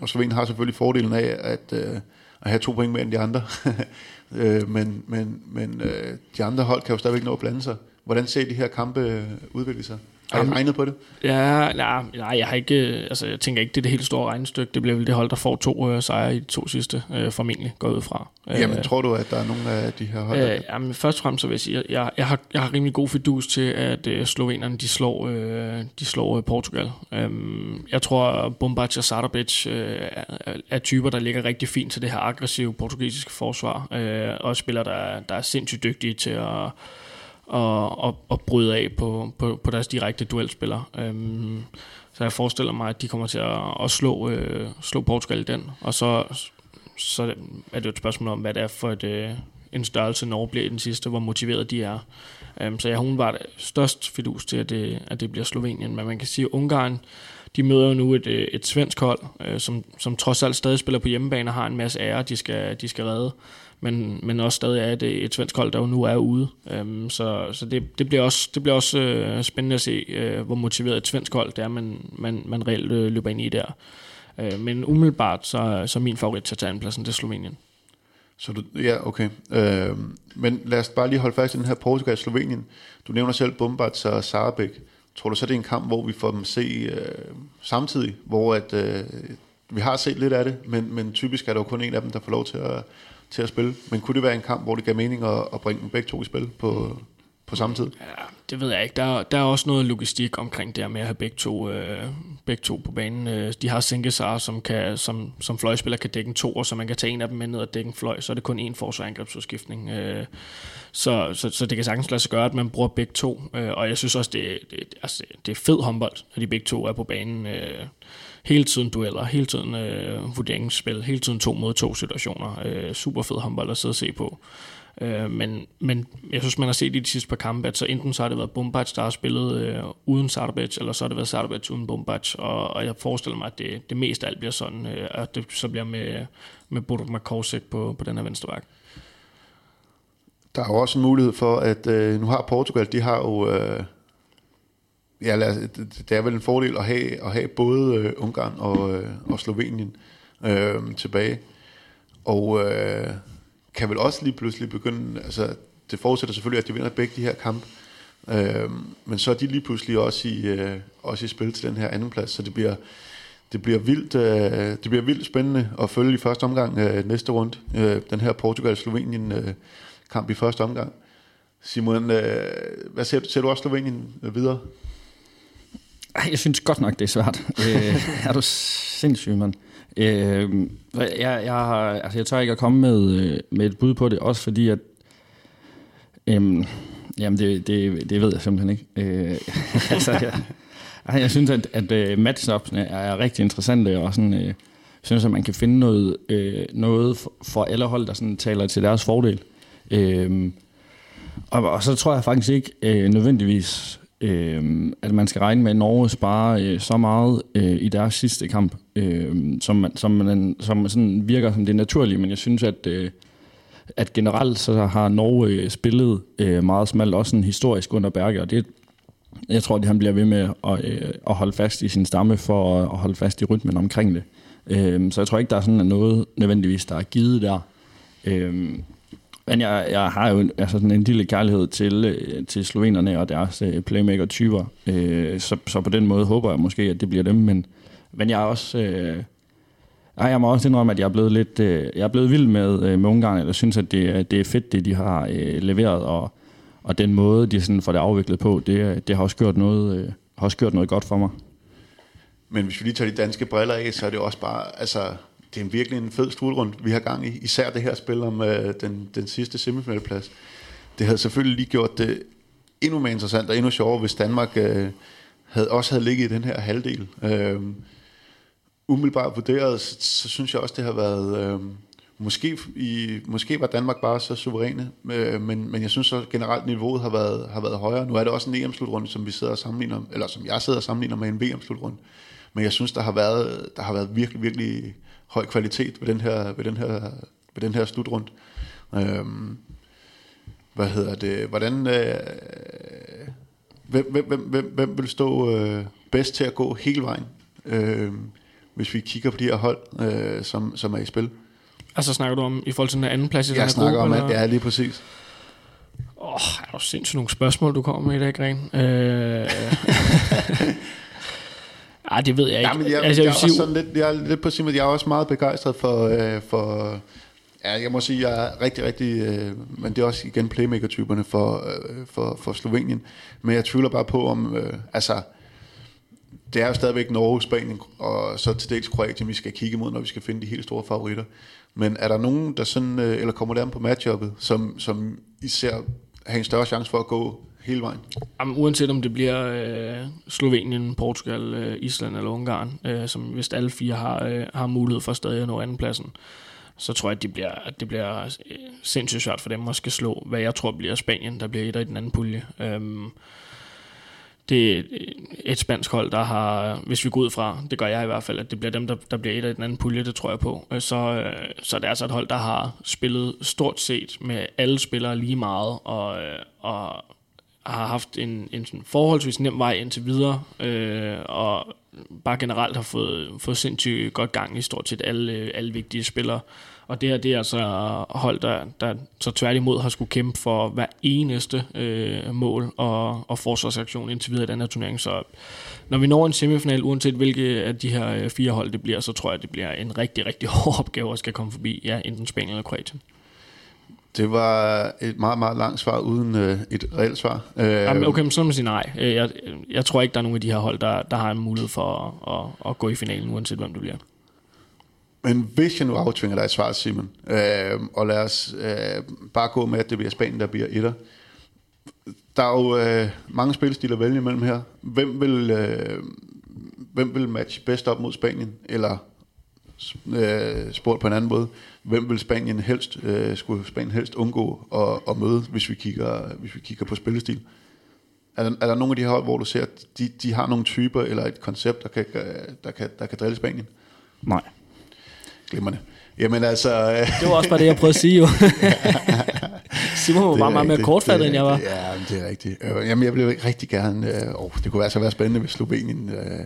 og Slovenien har selvfølgelig fordelen af at, øh, at have to point mere end de andre. øh, men men, men øh, de andre hold kan jo stadigvæk nå at blande sig. Hvordan ser de her kampe øh, udvikle sig? Har I regnet på det? Ja, nej, nej, jeg har ikke, øh, altså jeg tænker ikke, det er det helt store regnestykke. Det bliver vel det hold, der får to øh, sejre i de to sidste, øh, formentlig, går ud fra. Jamen, Øh, tror du, at der er nogle af de her hold? Øh, jamen, først og fremmest så vil jeg sige, at jeg, jeg, har, jeg har rimelig god fidus til, at øh, slovenerne de slår, øh, de slår øh, Portugal. Øhm, jeg tror, at Bombac og Sardabic øh, er, er typer, der ligger rigtig fint til det her aggressive portugisiske forsvar, øh, og spillere, der, der er sindssygt dygtige til at, og, og, og bryde af på, på, på deres direkte duelspiller. Øhm, så jeg forestiller mig, at de kommer til at, at slå, øh, slå Portugal i den, og så, så er det jo et spørgsmål om, hvad det er for et, øh, en størrelse, Norge bliver i den sidste, hvor motiveret de er. Øhm, så jeg har umiddelbart størst fidus til, at det, at det bliver Slovenien. Men man kan sige, at Ungarn, de møder jo nu et, øh, et svensk hold, øh, som, som trods alt stadig spiller på hjemmebane og har en masse ære, de skal, de skal redde. Men, men også stadig er det et svensk hold, der jo nu er ude. Øhm, så så det, det bliver også, det bliver også øh, spændende at se, øh, hvor motiveret et svensk hold det er, man, man, man reelt øh, løber ind i der. Øh, men umiddelbart, så, så er min favorit til at tage andenpladsen, det er Slovenien. Så du, ja, okay. Øh, men lad os bare lige holde fast i den her Portugal-Slovenien. Du nævner selv Bombards og Sarabæk. Tror du så, det er en kamp, hvor vi får dem se øh, samtidig, hvor at, øh, vi har set lidt af det, men, men typisk er der jo kun en af dem, der får lov til at, til at spille. Men kunne det være en kamp, hvor det gav mening at, at bringe dem begge to i spil på, på samme tid? Ja, det ved jeg ikke. Der, der er også noget logistik omkring det her med at have begge to, øh, begge to på banen. Øh, De har Sinkesar, som, kan, som, som fløjspiller kan dække en to, og så man kan tage en af dem med ned og dække en fløj, så er det kun én forsvarsangrebsudskiftning. Øh, Så, så, så det kan sagtens lade sig gøre, at man bruger begge to. Øh, Og jeg synes også, det, det, altså, det er fed håndbold, at de begge to er på banen. øh, Hele tiden dueller, hele tiden øh, vurderingsspil, hele tiden to mod to situationer. Øh, super fed håndbold at sidde og se på. Øh, men, men jeg synes, man har set i de sidste par kampe, at så enten så har det været Bombac, der har spillet øh, uden Sardabic, eller så har det været Sardabic uden Bombac, og, og jeg forestiller mig, at det, det mest af alt bliver sådan, øh, at det så bliver med, med Bodo Makovsek på, på den her venstre bak. Der er jo også en mulighed for, at øh, nu har Portugal, de har jo... Øh, ja, lad, os- det, det er vel en fordel at have, at have både øh, Ungarn og, øh, og Slovenien øh, tilbage. Og øh, kan vel også lige pludselig begynde... Altså, det forudsætter selvfølgelig, at de vinder begge de her kampe. Øh, men så er de lige pludselig også i, øh, også i spil til den her anden plads, så det bliver, det bliver vildt, øh, det bliver vildt spændende at følge i første omgang øh, næste runde. Øh, den her Portugal-Slovenien øh, kamp i første omgang. Simon, øh, hvad ser du? Ser du også Slovenien øh, videre? Ej, Jeg synes godt nok, det er svært. øh, er du sindssyg, mand? Øh, jeg, jeg, har, altså, jeg tør ikke at komme med, øh, med et bud på det, også fordi, at øhm, jamen, det, det, det ved jeg simpelthen ikke. Øh, altså, jeg, ej, jeg synes, at, at øh, uh, matchupsene er rigtig interessante, og sådan, øh, synes, at man kan finde noget, øh, noget for, for alle hold, der sådan taler til deres fordel. Øh, og, og så tror jeg faktisk ikke øh, nødvendigvis, øh, at man skal regne med, at Norge sparer øh, så meget øh, i deres sidste kamp, øh, som, man, som, man, som sådan virker som det naturlige. Men jeg synes, at, øh, at generelt så har Norge øh, spillet øh, meget smalt, også sådan historisk under Berge, og det jeg tror, at han bliver ved med at, øh, at holde fast i sin stamme for at, at holde fast i rytmen omkring det. Øh, så jeg tror ikke, der er sådan noget nødvendigvis, der er givet der. Øh, men jeg, jeg har jo altså sådan en lille kærlighed til, øh, til slovenerne og deres øh, playmaker-typer. Øh, så, så på den måde håber jeg måske, at det bliver dem. Men, men jeg er også... Øh, ej, jeg må også indrømme, at jeg er blevet lidt øh, jeg er blevet vild med, øh, med Ungarn. Jeg synes, at det, det er fedt, det de har øh, leveret. Og, og den måde, de sådan får det afviklet på, det, det har, også gjort noget, øh, har også gjort noget godt for mig. Men hvis vi lige tager de danske briller af, så er det også bare, altså, det er virkelig en fed slutrund, vi har gang i. Især det her spil om øh, den, den sidste semifinalplads. Det havde selvfølgelig lige gjort det endnu mere interessant og endnu sjovere, hvis Danmark øh, havde, også havde ligget i den her halvdel. Øh, umiddelbart vurderet, så, så synes jeg også, det har været... Øh, måske, i, måske var Danmark bare så suveræne, øh, men, men jeg synes så generelt niveauet har været, har været højere. Nu er det også en EM-slutrunde, som vi sidder og sammenligner, eller som jeg sidder og sammenligner med en VM-slutrunde. Men jeg synes, der har været, der har været virkelig, virkelig høj kvalitet ved den her, ved den her, ved den her slutrunde. Øhm, hvad hedder det? Hvordan, øh, hvem, hvem, hvem, hvem, vil stå øh, bedst til at gå hele vejen, øh, hvis vi kigger på de her hold, øh, som, som er i spil? Altså snakker du om i forhold til den anden plads i den Jeg her snakker gruppe? om, at er lige præcis. Åh, er jo sindssygt nogle spørgsmål, du kommer med i dag, Gren. Øh, Ej, det ved jeg ikke. Ja, men jeg, altså, jeg, jeg, sige, sådan lidt, jeg er lidt på sin, jeg er også meget begejstret for, øh, for ja, jeg må sige, jeg er rigtig, rigtig, øh, men det er også igen playmaker-typerne for, øh, for, for Slovenien. Men jeg tvivler bare på, om, øh, altså, det er jo stadigvæk Norge, Spanien og så til dels Kroatien, vi skal kigge mod, når vi skal finde de helt store favoritter. Men er der nogen, der sådan, øh, eller kommer der på matchuppet, som, som især have en større chance for at gå hele vejen? Jamen, uanset om det bliver øh, Slovenien, Portugal, øh, Island eller Ungarn, øh, som hvis alle fire har, øh, har mulighed for stadig at nå andenpladsen, så tror jeg, at det bliver, at det bliver øh, sindssygt svært for dem at skal slå, hvad jeg tror bliver Spanien, der bliver et i den anden pulje. Øh, det er et spansk hold, der har, hvis vi går ud fra, det gør jeg i hvert fald, at det bliver dem, der, der bliver et af den anden pulje, det tror jeg på. Øh, så, øh, så det er altså et hold, der har spillet stort set med alle spillere lige meget, og, øh, og har haft en, en sådan forholdsvis nem vej indtil videre, øh, og bare generelt har fået, fået sindssygt godt gang i stort set alle, alle vigtige spillere. Og det her, det er altså hold, der, der så tværtimod har skulle kæmpe for hver eneste øh, mål og, og forsvarsaktion indtil videre i den her turnering. Så når vi når en semifinal, uanset hvilke af de her øh, fire hold det bliver, så tror jeg, det bliver en rigtig, rigtig hård opgave at skal komme forbi, ja, enten Spanien eller Kroatien. Det var et meget, meget langt svar uden øh, et reelt svar. Øh, Jamen, okay, men så må man sige nej. Øh, Jeg, jeg tror ikke, der er nogen af de her hold, der, der har en mulighed for at, at, at gå i finalen, uanset hvem det bliver. Men hvis jeg nu aftvinger dig et svar, Simon, øh, og lad os øh, bare gå med, at det bliver Spanien, der bliver etter. Der er jo øh, mange spilstiler at vælge imellem her. Hvem vil, øh, hvem vil matche bedst op mod Spanien? Eller øh, spurgt på en anden måde, hvem vil Spanien helst, øh, skulle Spanien helst undgå at, at møde, hvis vi, kigger, hvis vi kigger på spillestil? Er der, er der nogle af de her hold, hvor du ser, at de, de har nogle typer eller et koncept, der kan, der kan, der kan drille Spanien? Nej. Glimrende. Jamen altså... Øh, Det var også bare det, jeg prøvede at sige jo. Simon var bare meget mere kortfattet, end jeg var. Ja, men det er rigtigt. Øh, Jamen, jeg ville rigtig gerne... Øh, oh, det kunne altså være spændende, hvis Slovenien... Øh,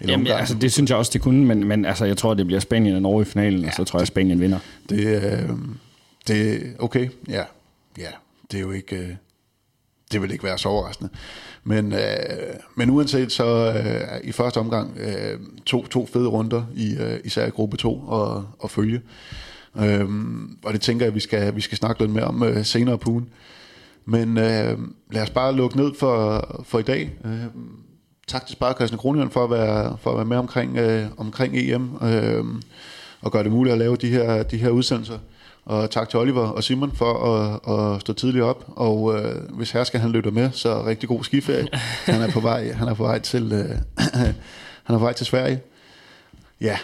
Jamen, Ungarn. altså, det synes jeg også, det kunne, men, men altså, jeg tror, det bliver Spanien og Norge i finalen, ja, og så tror jeg, Spanien vinder. Det, øh, det okay, ja. Ja, det er jo ikke... Øh, det vil ikke være så overraskende. Men, øh, men uanset så øh, i første omgang øh, to, to fede runder, i, øh, især i gruppe 2 og, og følge. Øh, og det tænker jeg, vi skal, vi skal snakke lidt mere om øh, senere på ugen. Men øh, lad os bare lukke ned for, for i dag. Øh, tak til Sparkassen Kronjørn for at være, for at være med omkring, øh, omkring EM øh, og gøre det muligt at lave de her, de her udsendelser. Og tak til Oliver og Simon for at, at stå tidligt op. Og øh, hvis her skal han lytte med, så rigtig god skiferie. Han er på vej, han er på vej til, øh, han er på vej til Sverige. Ja,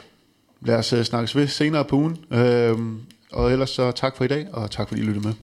lad os øh, snakkes ved senere på ugen. Øh, og ellers så tak for i dag, og tak fordi I lyttede med.